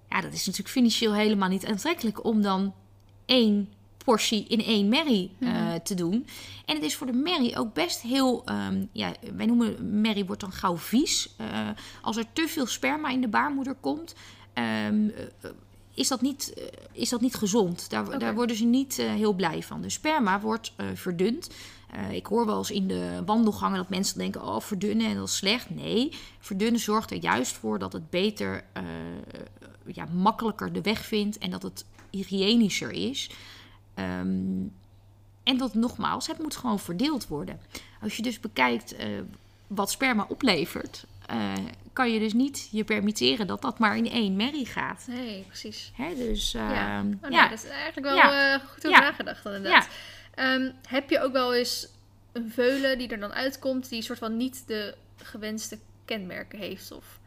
Ja, dat is natuurlijk financieel helemaal niet aantrekkelijk om dan één portie in één merrie eh, te doen. En het is voor de merrie ook best heel, ehm, ja, wij noemen merrie wordt dan gauw vies. Eh, als er te veel sperma in de baarmoeder komt, ehm, eh, is, dat niet, is dat niet gezond. Daar, daar worden ze niet heel blij van. Dus sperma wordt verdund. Eh, ik hoor wel eens in de wandelgangen dat mensen denken: oh, verdunnen en dat is slecht. Nee, verdunnen zorgt er juist voor dat het beter, eh, ja, makkelijker de weg vindt en dat het hygiënischer is. Ehm, en dat nogmaals, het moet gewoon verdeeld worden. Als je dus bekijkt eh, wat sperma oplevert, kan je dus niet je permitteren dat dat maar in één merrie gaat. Nee, precies. Hè, dus Ja. ehm, Oh, nee, ja, dat is eigenlijk wel Ja. goed over nagedacht inderdaad. Ehm, heb je ook wel eens een veulen die er dan uitkomt, die soort van niet de gewenste kenmerken heeft? Of...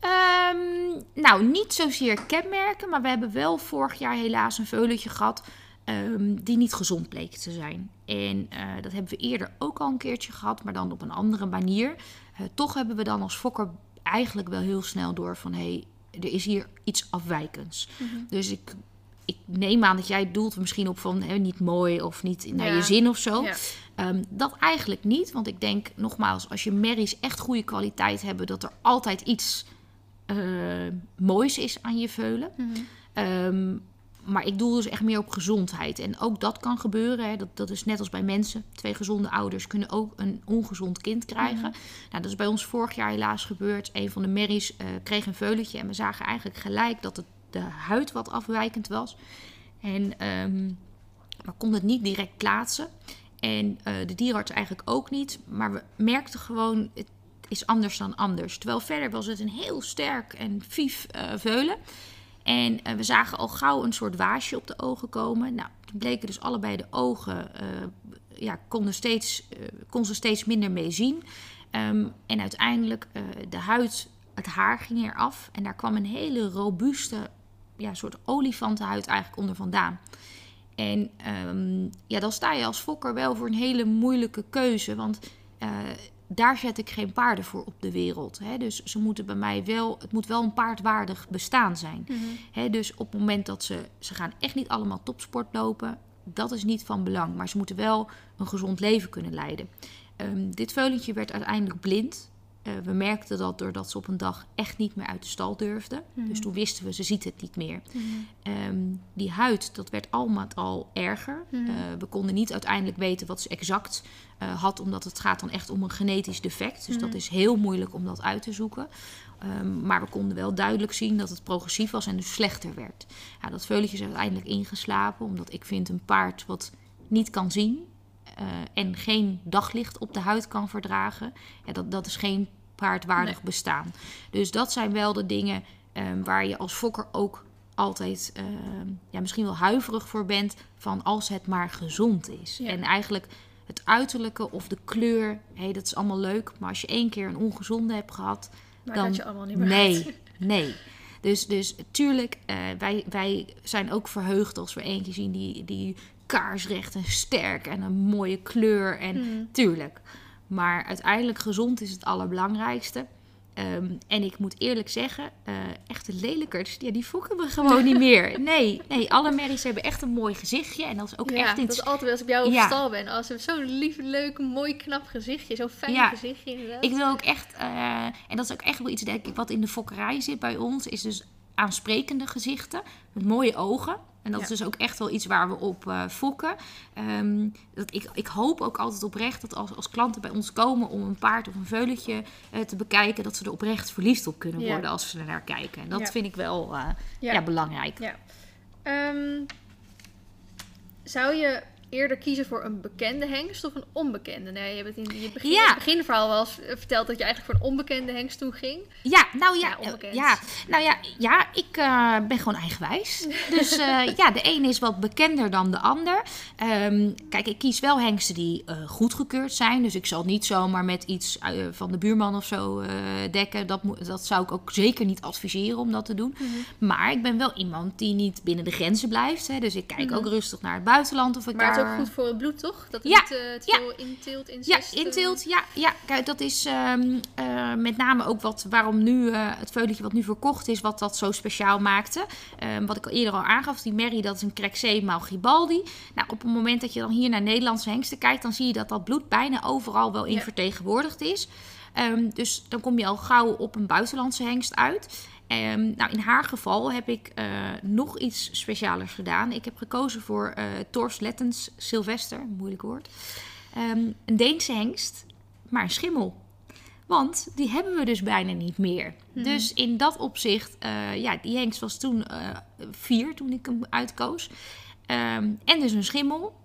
Ehm, nou, niet zozeer kenmerken, maar we hebben wel vorig jaar helaas een veulentje gehad ehm, die niet gezond bleek te zijn. En eh, dat hebben we eerder ook al een keertje gehad, maar dan op een andere manier. Eh, toch hebben we dan als fokker eigenlijk wel heel snel door van hé, hey, er is hier iets afwijkends. Dus ik, ik neem aan dat jij doelt misschien op van hè, niet mooi of niet naar Ja. je zin of zo. Ja. Ehm, dat eigenlijk niet, want ik denk nogmaals, als je merries echt goede kwaliteit hebben, dat er altijd iets eh, moois is aan je veulen. Ehm, maar ik doel dus echt meer op gezondheid. En ook dat kan gebeuren. Hè. Dat, dat is net als bij mensen. Twee gezonde ouders kunnen ook een ongezond kind krijgen. Nou, dat is bij ons vorig jaar helaas gebeurd. Een van de merries eh, kreeg een veulentje. En we zagen eigenlijk gelijk dat het, de huid wat afwijkend was. En ehm we konden het niet direct plaatsen. En eh, de dierenarts eigenlijk ook niet. Maar we merkten gewoon, het is anders dan anders. Terwijl verder was het een heel sterk en vief eh, veulen. En eh, we zagen al gauw een soort waasje op de ogen komen. Nou, toen bleken dus allebei de ogen, ja, konden steeds, kon ze steeds minder mee zien. Ehm, en uiteindelijk, de huid, het haar ging eraf. En daar kwam een hele robuuste, ja, soort olifantenhuid eigenlijk onder vandaan. En ehm, ja, dan sta je als fokker wel voor een hele moeilijke keuze. Want eh, daar zet ik geen paarden voor op de wereld. Hè. Dus ze moeten bij mij wel, het moet wel een paardwaardig bestaan zijn. Mhm. Hè, dus op het moment dat ze, ze gaan echt niet allemaal topsport lopen, dat is niet van belang. Maar ze moeten wel een gezond leven kunnen leiden. Ehm, dit veulentje werd uiteindelijk blind. Eh, we merkten dat doordat ze op een dag echt niet meer uit de stal durfde. Mhm. Dus toen wisten we, ze ziet het niet meer. Mhm. Ehm, die huid, dat werd allemaal al erger. Mhm. Eh, we konden niet uiteindelijk weten wat ze exact eh, had, omdat het gaat dan echt om een genetisch defect. Dus dat is heel moeilijk om dat uit te zoeken. Ehm, maar we konden wel duidelijk zien dat het progressief was en dus slechter werd. Ja, dat veulentje is uiteindelijk ingeslapen, omdat ik vind een paard wat niet kan zien en geen daglicht op de huid kan verdragen, ja, dat, dat is geen paardwaardig Nee. bestaan. Dus dat zijn wel de dingen ehm, waar je als fokker ook altijd ehm, ja, misschien wel huiverig voor bent van als het maar gezond is. Ja. En eigenlijk het uiterlijke of de kleur, hé, dat is allemaal leuk. Maar als je één keer een ongezonde hebt gehad, Maar dan dat je allemaal niet meer nee, nee. Dus, dus tuurlijk, eh, wij, wij zijn ook verheugd als we eentje zien die, die kaarsrecht en sterk en een mooie kleur. En Mhm. tuurlijk. Maar uiteindelijk gezond is het allerbelangrijkste. Ehm, en ik moet eerlijk zeggen, eh, echte lelijkers, ja, die fokken we gewoon niet meer. Nee, nee, alle merries hebben echt een mooi gezichtje. En dat is ook ja, echt dat iets... is altijd als ik bij jou op Ja. stal ben. Als ze zo'n lief, leuk, mooi, knap gezichtje. Zo'n fijn Ja. gezichtje inderdaad. Ik wil ook echt, eh, en dat is ook echt wel iets denk ik, wat in de fokkerij zit bij ons, is dus aansprekende gezichten met mooie ogen. En dat Ja. is dus ook echt wel iets waar we op eh, fokken. Ehm, dat ik, ik hoop ook altijd oprecht dat als, als klanten bij ons komen om een paard of een veulentje eh, te bekijken, dat ze er oprecht verliefd op kunnen Ja. worden als ze er naar kijken. En dat Ja. vind ik wel eh, Ja. ja. belangrijk. Ja. Ehm, zou je eerder kiezen voor een bekende hengst of een onbekende? Nee, je hebt in je begin, Ja. het beginverhaal wel eens eh, verteld dat je eigenlijk voor een onbekende hengst toen ging. Ja, nou ja, Ja, ja, nou ja, ja ik eh, ben gewoon eigenwijs. Dus eh, ja, de een is wat bekender dan de ander. Ehm, kijk, ik kies wel hengsten die eh, goedgekeurd zijn. Dus ik zal niet zomaar met iets eh, van de buurman of zo eh, dekken. Dat, dat zou ik ook zeker niet adviseren om dat te doen. Maar ik ben wel iemand die niet binnen de grenzen blijft. Hè. Dus ik kijk Mhm. ook rustig naar het buitenland of ik Maar daar... is ook goed voor het bloed, toch? Dat het Ja, niet eh, te ja. veel Ja, incest, eh, inteelt. Ja, ja. Kijk, dat is ehm, eh, met name ook wat, waarom nu het veulentje wat nu verkocht is, wat dat zo speciaal maakte. Ehm, wat ik al eerder al aangaf, die Mary, dat is een Crexé Malgibaldi. Nou, op het moment dat je dan hier naar Nederlandse hengsten kijkt, dan zie je dat dat bloed bijna overal wel in Ja. vertegenwoordigd is. Ehm, dus dan kom je al gauw op een buitenlandse hengst uit. Ehm, nou, in haar geval heb ik eh, nog iets specialers gedaan. Ik heb gekozen voor eh Tors Lettens Sylvester, moeilijk woord. Ehm, een Deense hengst, maar een schimmel. Want die hebben we dus bijna niet meer. Mhm. Dus in dat opzicht, eh, ja, die hengst was toen vier toen ik hem uitkoos. Ehm, en dus een schimmel.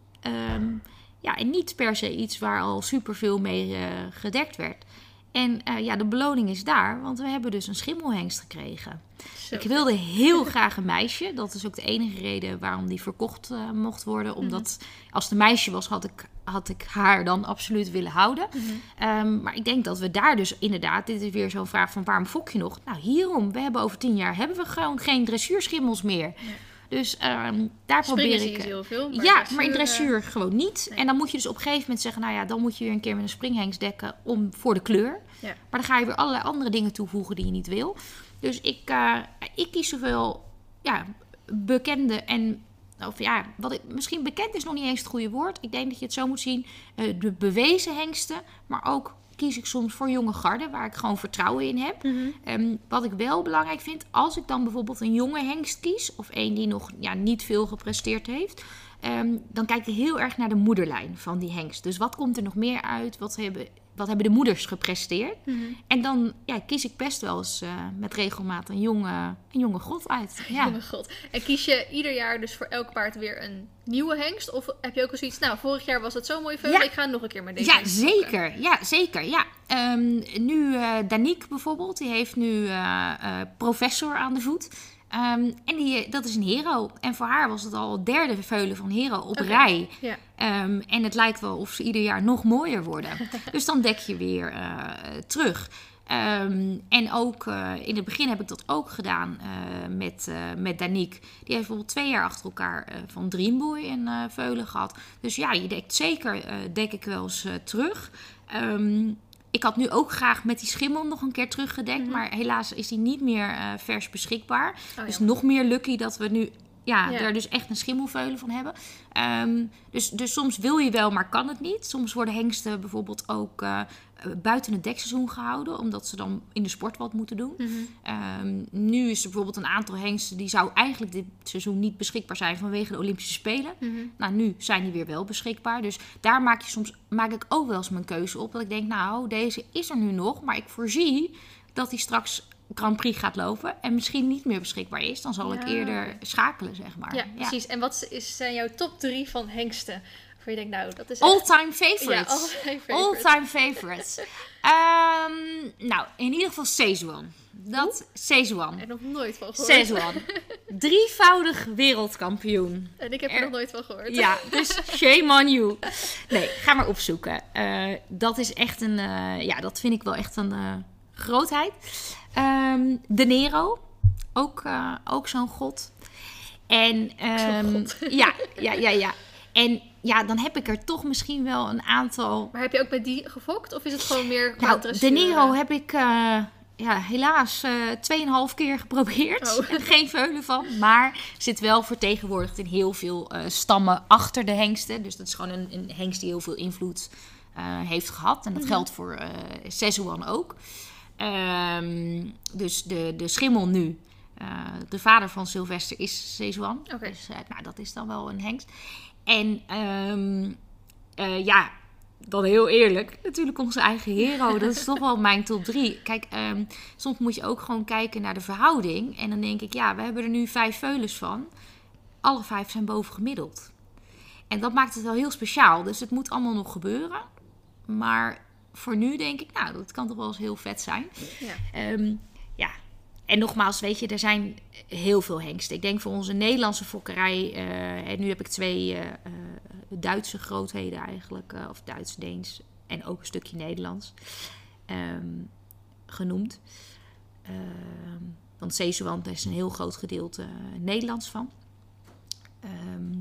Ja, en niet per se iets waar al superveel mee gedekt werd. En eh, ja, de beloning is daar, want we hebben dus een schimmelhengst gekregen. Zo. Ik wilde heel graag een meisje. Dat is ook de enige reden waarom die verkocht eh, mocht worden. Omdat als het een meisje was, had ik, had ik haar dan absoluut willen houden. Mhm. Ehm, maar ik denk dat we daar dus inderdaad... Dit is weer zo'n vraag van waarom fok je nog? Nou, hierom. We hebben over tien jaar hebben we gewoon geen dressuurschimmels meer. Nee. Dus ehm, daar probeer Springen ik... je heel veel. ja, maar in eh, dressuur gewoon niet. nee. En dan moet je dus op een gegeven moment zeggen... nou ja, dan moet je weer een keer met een springhengst dekken om, voor de kleur. Ja. Maar dan ga je weer allerlei andere dingen toevoegen die je niet wil. Dus ik, eh, ik kies zoveel ja, bekende en... Of ja, wat ik, misschien bekend is nog niet eens het goede woord. Ik denk dat je het zo moet zien. eh, de bewezen hengsten. Maar ook kies ik soms voor jonge garden, waar ik gewoon vertrouwen in heb. Ehm, wat ik wel belangrijk vind, als ik dan bijvoorbeeld een jonge hengst kies, of een die nog ja, niet veel gepresteerd heeft, ehm, dan kijk ik heel erg naar de moederlijn van die hengst. Dus wat komt er nog meer uit? Wat hebben, wat hebben de moeders gepresteerd? Mhm. En dan ja, kies ik best wel eens eh, met regelmaat een jonge, een jonge god uit. Ja. Mijn god. En kies je ieder jaar dus voor elk paard weer een nieuwe hengst? Of heb je ook al zoiets, nou, vorig jaar was het zo'n mooi veulen, Ja. ik ga nog een keer met deze Ja, zeker. Ja, zeker. Ja. Ehm, nu eh Danique bijvoorbeeld, die heeft nu eh, professor aan de voet. Ehm, en die, dat is een hero. En voor haar was het al het derde veulen van hero op rij. Ja. Ehm, en het lijkt wel of ze ieder jaar nog mooier worden. dus dan dek je weer eh, terug. Ehm, en ook eh, in het begin heb ik dat ook gedaan eh, met, met Danique. Die heeft bijvoorbeeld twee jaar achter elkaar van Dreamboy en veulen gehad. Dus ja, je dekt zeker, dek ik wel eens terug. Ik had nu ook graag met die schimmel nog een keer teruggedekt. Mhm. Maar helaas is die niet meer eh, vers beschikbaar. Oh, dus nog meer lucky dat we nu ja, Ja. er dus echt een schimmelveulen van hebben. Ehm, dus, dus soms wil je wel, maar kan het niet. Soms worden hengsten bijvoorbeeld ook eh, buiten het dekseizoen gehouden. Omdat ze dan in de sport wat moeten doen. Mhm. Ehm, nu is er bijvoorbeeld een aantal hengsten... die zou eigenlijk dit seizoen niet beschikbaar zijn vanwege de Olympische Spelen. Mhm. Nou, nu zijn die weer wel beschikbaar. Dus daar maak, je soms, maak ik ook wel eens mijn keuze op. Dat ik denk, nou, deze is er nu nog. Maar ik voorzie dat die straks Grand Prix gaat lopen. En misschien niet meer beschikbaar is. Dan zal ik eerder schakelen, zeg maar. Ja, precies. En wat zijn jouw top drie van hengsten? Waarvan je denkt, nou, dat is echt- All-time favorites. all-time favorite. All-time favorites. Ehm, nou, in ieder geval Szechuan. Dat, heb er nog nooit van gehoord. Szechuan. Drievoudig wereldkampioen. En ik heb er Er- nog nooit van gehoord. Ja, dus shame on you. Nee, ga maar opzoeken. Eh, dat is echt een... eh, ja, dat vind ik wel echt een eh, grootheid. Ehm, de Nero. Ook, ook zo'n god. En... ehm, god. Ja, ja, ja, ja. En ja, dan heb ik er toch misschien wel een aantal... Maar heb je ook bij die gefokt? Of is het gewoon meer Nou, de? Nero heb ik eh, ja, helaas eh 2,5 keer geprobeerd. Oh. En geen veulen van. Maar zit wel vertegenwoordigd in heel veel eh, stammen achter de hengsten. Dus dat is gewoon een, een hengst die heel veel invloed heeft gehad. En dat geldt voor Szechuan ook. Ehm, dus de, de schimmel nu. de vader van Sylvester is Szechuan. Oké. Dus nou, dat is dan wel een hengst. En ehm, eh, ja, dan heel eerlijk, natuurlijk onze eigen hero. Dat is toch wel mijn top drie. Kijk, ehm, soms moet je ook gewoon kijken naar de verhouding. En dan denk ik, ja, we hebben er nu vijf veulens van. Alle vijf zijn boven gemiddeld. En dat maakt het wel heel speciaal. Dus het moet allemaal nog gebeuren. Maar voor nu denk ik, nou, dat kan toch wel eens heel vet zijn. Ja. Ehm, ja, en nogmaals, weet je, er zijn heel veel hengsten. Ik denk voor onze Nederlandse fokkerij, eh, en nu heb ik twee eh, eh, Duitse grootheden eigenlijk, of Duits-Deens en ook een stukje Nederlands ehm, genoemd. Ehm, want daar is een heel groot gedeelte Nederlands van. Ehm,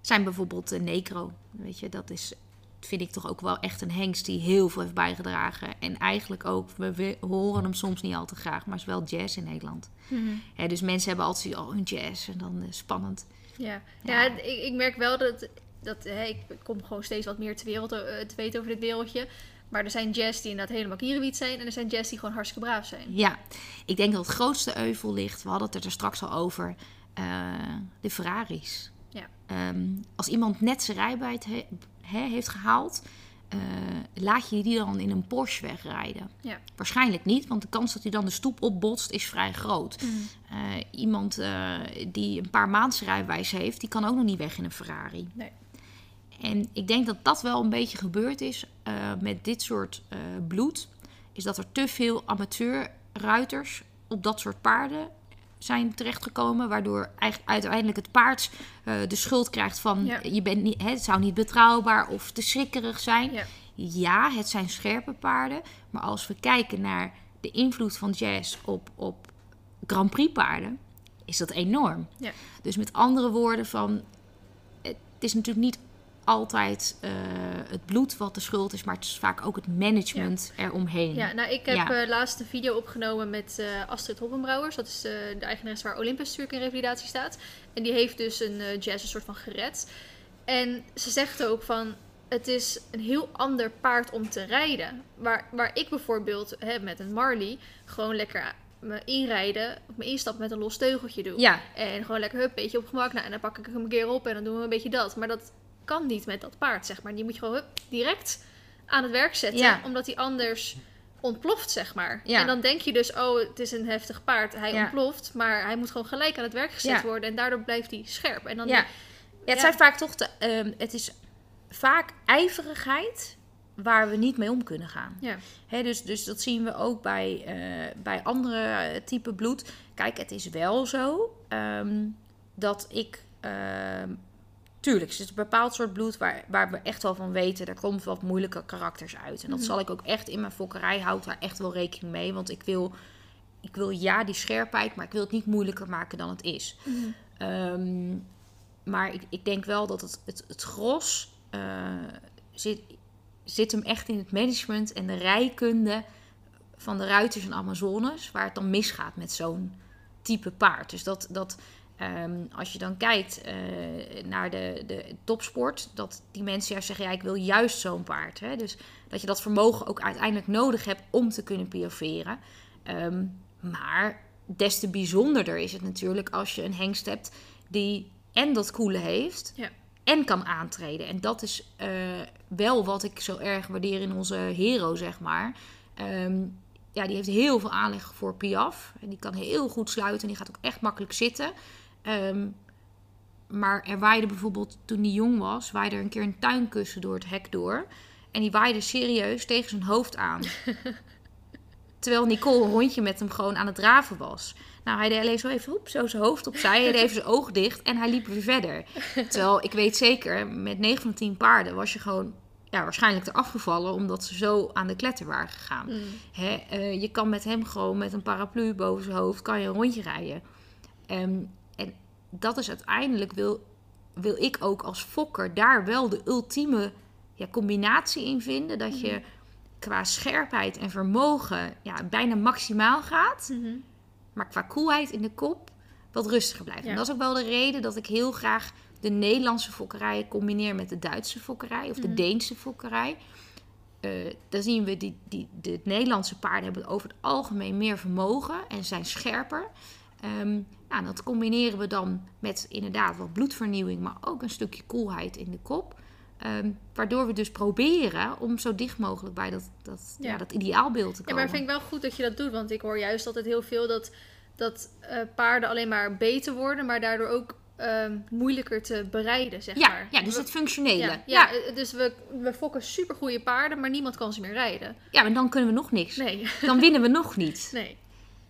zijn bijvoorbeeld Necro, weet je, dat is vind ik toch ook wel echt een hengst die heel veel heeft bijgedragen. En eigenlijk ook, we, horen hem soms niet al te graag, maar is wel jazz in Nederland. Mhm. Dus mensen hebben altijd zoiets, oh, een jazz en dan eh, spannend. Ja, Ja. ja. ik, ik merk wel dat, dat hè, ik kom gewoon steeds wat meer te, wereld, eh, te weten over dit wereldje. Maar er zijn jazz die inderdaad helemaal kierenwiet zijn. En er zijn jazz die gewoon hartstikke braaf zijn. Ja, ik denk dat het grootste euvel ligt, we hadden het er straks al over, eh, de Ferraris. Ja. Ehm, als iemand net zijn rijbewijs he- hè, heeft gehaald, eh, laat je die dan in een Porsche wegrijden? Ja. Waarschijnlijk niet, want de kans dat hij dan de stoep opbotst is vrij groot. Mhm. Eh, iemand eh, die een paar maanden rijbewijs heeft, die kan ook nog niet weg in een Ferrari. Nee. En ik denk dat dat wel een beetje gebeurd is met dit soort bloed. Is dat er te veel amateurruiters op dat soort paarden zijn terechtgekomen. Waardoor uiteindelijk het paard eh, de schuld krijgt van... Ja. Je bent niet, hè, het zou niet betrouwbaar of te schrikkerig zijn. Ja. Ja, het zijn scherpe paarden. Maar als we kijken naar de invloed van jazz op, op Grand Prix paarden... is dat enorm. Ja. Dus met andere woorden van... Het is natuurlijk niet altijd eh, het bloed wat de schuld is... maar het is vaak ook het management eromheen. Ja, nou, ik heb Ja. eh, laatst een video opgenomen met eh, Astrid Hoppenbrouwers. Dat is de eigenares waar Olympus natuurlijk in revalidatie staat. En die heeft dus een jazz een soort van gered. En ze zegt ook van, het is een heel ander paard om te rijden. Waar, waar ik bijvoorbeeld hè, met een Marley gewoon lekker me inrijden, of me instappen met een los teugeltje doe. Ja, En gewoon lekker hup, beetje op gemak. Nou, en dan pak ik hem een keer op en dan doen we een beetje dat. Maar dat kan niet met dat paard, zeg maar. Die moet je gewoon hup, direct aan het werk zetten. Ja. Omdat hij anders ontploft, zeg maar. Ja. En dan denk je dus, oh, het is een heftig paard. Hij Ja. ontploft, maar hij moet gewoon gelijk aan het werk gezet worden. En daardoor blijft hij scherp. En dan ja. ja het Ja. zijn vaak toch de... ehm, het is vaak ijverigheid waar we niet mee om kunnen gaan. Ja, Hè, dus, dus dat zien we ook bij, eh, bij andere eh, type bloed. Kijk, het is wel zo ehm, dat ik. ehm, tuurlijk, er is een bepaald soort bloed waar, waar we echt wel van weten. Er komt wat moeilijke karakters uit. En dat Mhm. zal ik ook echt in mijn fokkerij houden daar echt wel rekening mee. Want ik wil, ik wil ja die scherpheid, maar ik wil het niet moeilijker maken dan het is. Ehm, maar ik, ik denk wel dat het, het, het gros eh, zit, zit hem echt in het management en de rijkunde van de ruiters en Amazones, waar het dan misgaat met zo'n type paard. Dus dat, dat ehm, als je dan kijkt eh, naar de, de topsport, dat die mensen juist zeggen: ja, ik wil juist zo'n paard. Hè? Dus dat je dat vermogen ook uiteindelijk nodig hebt om te kunnen pioveren. Ehm, maar des te bijzonderder is het natuurlijk als je een hengst hebt die en dat koele heeft. Ja. En kan aantreden. En dat is eh, wel wat ik zo erg waardeer in onze hero, zeg maar. Ehm, ja, die heeft heel veel aanleg voor Piaf. En die kan heel goed sluiten. En die gaat ook echt makkelijk zitten. Ehm, maar er waaide bijvoorbeeld, toen hij jong was, waaide er een keer een tuinkussen door het hek door. En die waaide serieus tegen zijn hoofd aan. Terwijl Nicole een rondje met hem gewoon aan het draven was. Nou, hij deed alleen zo even hoep, zo zijn hoofd opzij. Hij deed even zijn oog dicht en hij liep weer verder. Terwijl ik weet zeker, met 9 van 10 paarden was je gewoon ja, waarschijnlijk eraf gevallen omdat ze zo aan de kletter waren gegaan. Mm. Hè, eh, je kan met hem gewoon met een paraplu boven zijn hoofd kan je een rondje rijden. Ehm, dat is uiteindelijk, wil, wil ik ook als fokker daar wel de ultieme ja, combinatie in vinden. Dat je qua scherpheid en vermogen ja, bijna maximaal gaat. Mhm. Maar qua koelheid in de kop wat rustiger blijft. Ja. En dat is ook wel de reden dat ik heel graag de Nederlandse fokkerij combineer met de Duitse fokkerij of de Mhm. Deense fokkerij. Eh dan zien we die, die, de Nederlandse paarden hebben over het algemeen meer vermogen en zijn scherper. Ehm nou, dat combineren we dan met inderdaad wat bloedvernieuwing, maar ook een stukje koelheid in de kop. Ehm, waardoor we dus proberen om zo dicht mogelijk bij dat, dat, ja. Ja. dat ideaalbeeld te Ja, komen. maar vind ik wel goed dat je dat doet. Want ik hoor juist altijd heel veel dat, dat eh, paarden alleen maar beter worden, maar daardoor ook ehm, moeilijker te bereiden, zeg ja, maar. ja, dus We- het functionele. ja, ja, eh, dus we, we fokken super goede paarden, maar niemand kan ze meer rijden. Ja, maar dan kunnen we nog niks. Nee, Dan winnen we nog niet. nee.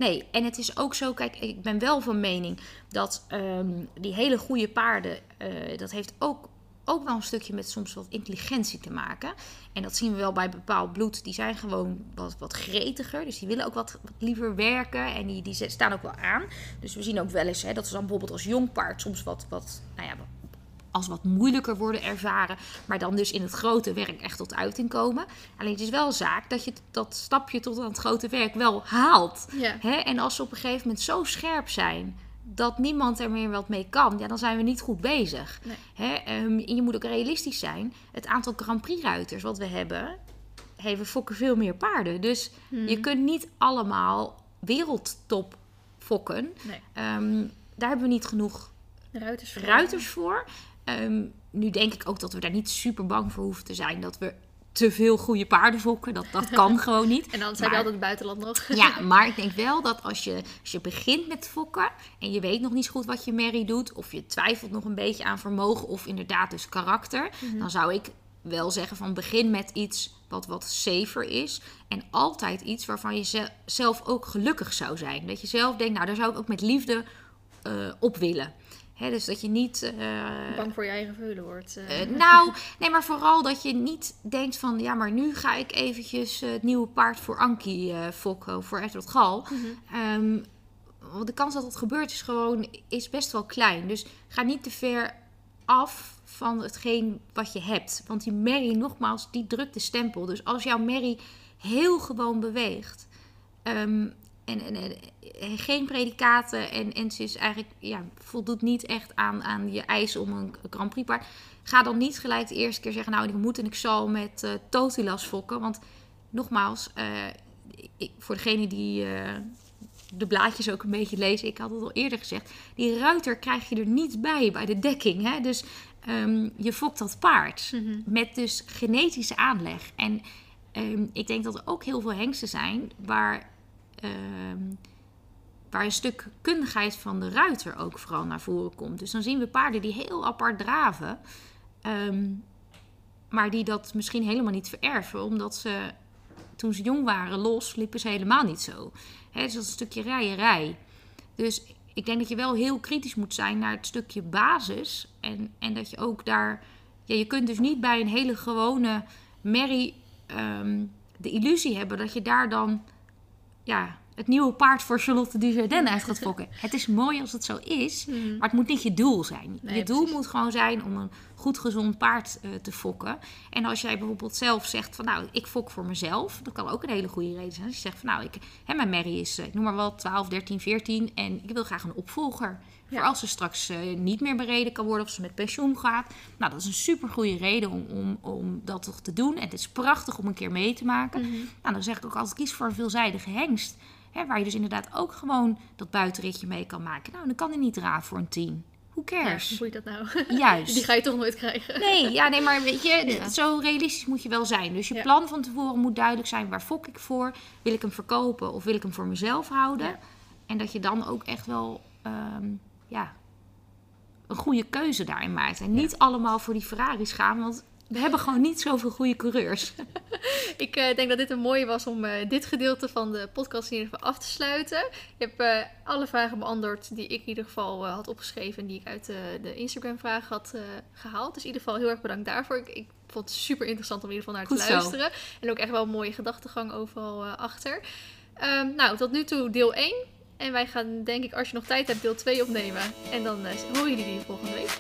Nee, en het is ook zo, kijk, ik ben wel van mening dat ehm, die hele goede paarden, eh, dat heeft ook, ook wel een stukje met soms wat intelligentie te maken. En dat zien we wel bij bepaald bloed. Die zijn gewoon wat, wat gretiger, dus die willen ook wat, wat liever werken en die, die staan ook wel aan. Dus we zien ook wel eens hè, dat ze dan bijvoorbeeld als jong paard soms wat, wat, nou ja, als wat moeilijker worden ervaren, maar dan dus in het grote werk echt tot uiting komen. Alleen het is wel zaak dat je dat stapje tot aan het grote werk wel haalt. Ja. Hè? En als ze op een gegeven moment zo scherp zijn dat niemand er meer wat mee kan, ja, dan zijn we niet goed bezig. Nee. Hè? Ehm, en je moet ook realistisch zijn. Het aantal Grand Prix ruiters wat we hebben, hebben fokken veel meer paarden. Dus Mhm. je kunt niet allemaal wereldtop fokken. Nee. Ehm, daar hebben we niet genoeg Ruiters voor. ruiters voor. Ehm, nu denk ik ook dat we daar niet super bang voor hoeven te zijn dat we te veel goede paarden fokken. Dat, dat kan gewoon niet. En Maar- heb je altijd het buitenland nog. Ja, maar ik denk wel dat als je, als je begint met fokken en je weet nog niet zo goed wat je merrie doet, of je twijfelt nog een beetje aan vermogen of inderdaad dus karakter, dan zou ik wel zeggen van begin met iets wat wat safer is en altijd iets waarvan je ze- zelf ook gelukkig zou zijn. Dat je zelf denkt, nou daar zou ik ook met liefde eh, op willen. Dus dat je niet... eh, Bang voor je eigen veulen wordt. eh. eh, nou, nee, maar vooral dat je niet denkt van... ja, maar nu ga ik eventjes het nieuwe paard voor Ankie eh fokken... voor Edward Gal. Mhm. Ehm, want de kans dat dat gebeurt is gewoon is best wel klein. Dus ga niet te ver af van hetgeen wat je hebt. Want die merrie, nogmaals, die drukt de stempel. Dus als jouw merrie heel gewoon beweegt... ehm, en, en, en- en geen predicaten en, en ze is eigenlijk, ja, voldoet niet echt aan, aan je eisen om een Grand Prix paard. Ga dan niet gelijk de eerste keer zeggen, nou ik moet en ik zal met eh Totilas fokken. Want nogmaals, eh, ik, voor degene die eh, de blaadjes ook een beetje lezen, ik had het al eerder gezegd, die ruiter krijg je er niet bij bij de dekking. Hè? Dus ehm, je fokt dat paard Mhm. met dus genetische aanleg. En ehm, ik denk dat er ook heel veel hengsten zijn waar, ehm, waar een stuk kundigheid van de ruiter ook vooral naar voren komt. Dus dan zien we paarden die heel apart draven, ehm, maar die dat misschien helemaal niet vererven, omdat ze toen ze jong waren los liepen ze helemaal niet zo. Hè, dus is een stukje rijerij. Dus ik denk dat je wel heel kritisch moet zijn naar het stukje basis. En, en dat je ook daar. Ja, je kunt dus niet bij een hele gewone merrie ehm, de illusie hebben dat je daar dan ja, het nieuwe paard voor Charlotte Dujardin uit gaat fokken. het is mooi als het zo is, Mhm. maar het moet niet je doel zijn. Nee, je doel precies. moet gewoon zijn om een goed gezond paard eh, te fokken. En als jij bijvoorbeeld zelf zegt van nou, ik fok voor mezelf. Dat kan ook een hele goede reden zijn. Als je zegt van nou, ik, hè, mijn Mary is, eh, ik noem maar wel 12, 13, 14 en ik wil graag een opvolger. Ja. Voor als ze straks eh, niet meer bereden kan worden of ze met pensioen gaat. Nou, dat is een super goede reden om, om, om dat toch te doen. En het is prachtig om een keer mee te maken. Mhm. Nou, dan zeg ik ook altijd kies voor een veelzijdige hengst. Hè, waar je dus inderdaad ook gewoon dat buitenritje mee kan maken. Nou, dan kan hij niet draven voor een 10. Who Ja, cares? hoe boeit dat nou? Juist. Die ga je toch nooit krijgen. Nee, ja, nee, maar weet je, Ja. zo realistisch moet je wel zijn. Dus je Ja. plan van tevoren moet duidelijk zijn. Waar fok ik voor? Wil ik hem verkopen of wil ik hem voor mezelf houden? En dat je dan ook echt wel ehm, ja, een goede keuze daarin maakt. En niet allemaal voor die Ferraris gaan, want we hebben gewoon niet zoveel goede coureurs. Ik eh, denk dat dit een mooie was om eh, dit gedeelte van de podcast in ieder geval af te sluiten. Je hebt eh, alle vragen beantwoord die ik in ieder geval had opgeschreven en die ik uit de Instagram-vragen had eh, gehaald. Dus in ieder geval heel erg bedankt daarvoor. Ik, ik vond het super interessant om in ieder geval naar Goed te zo. luisteren. En ook echt wel een mooie gedachtegang overal achter. Ehm, nou, tot nu toe deel 1. En wij gaan, denk ik, als je nog tijd hebt, deel 2 opnemen. En dan uh, horen jullie die volgende week.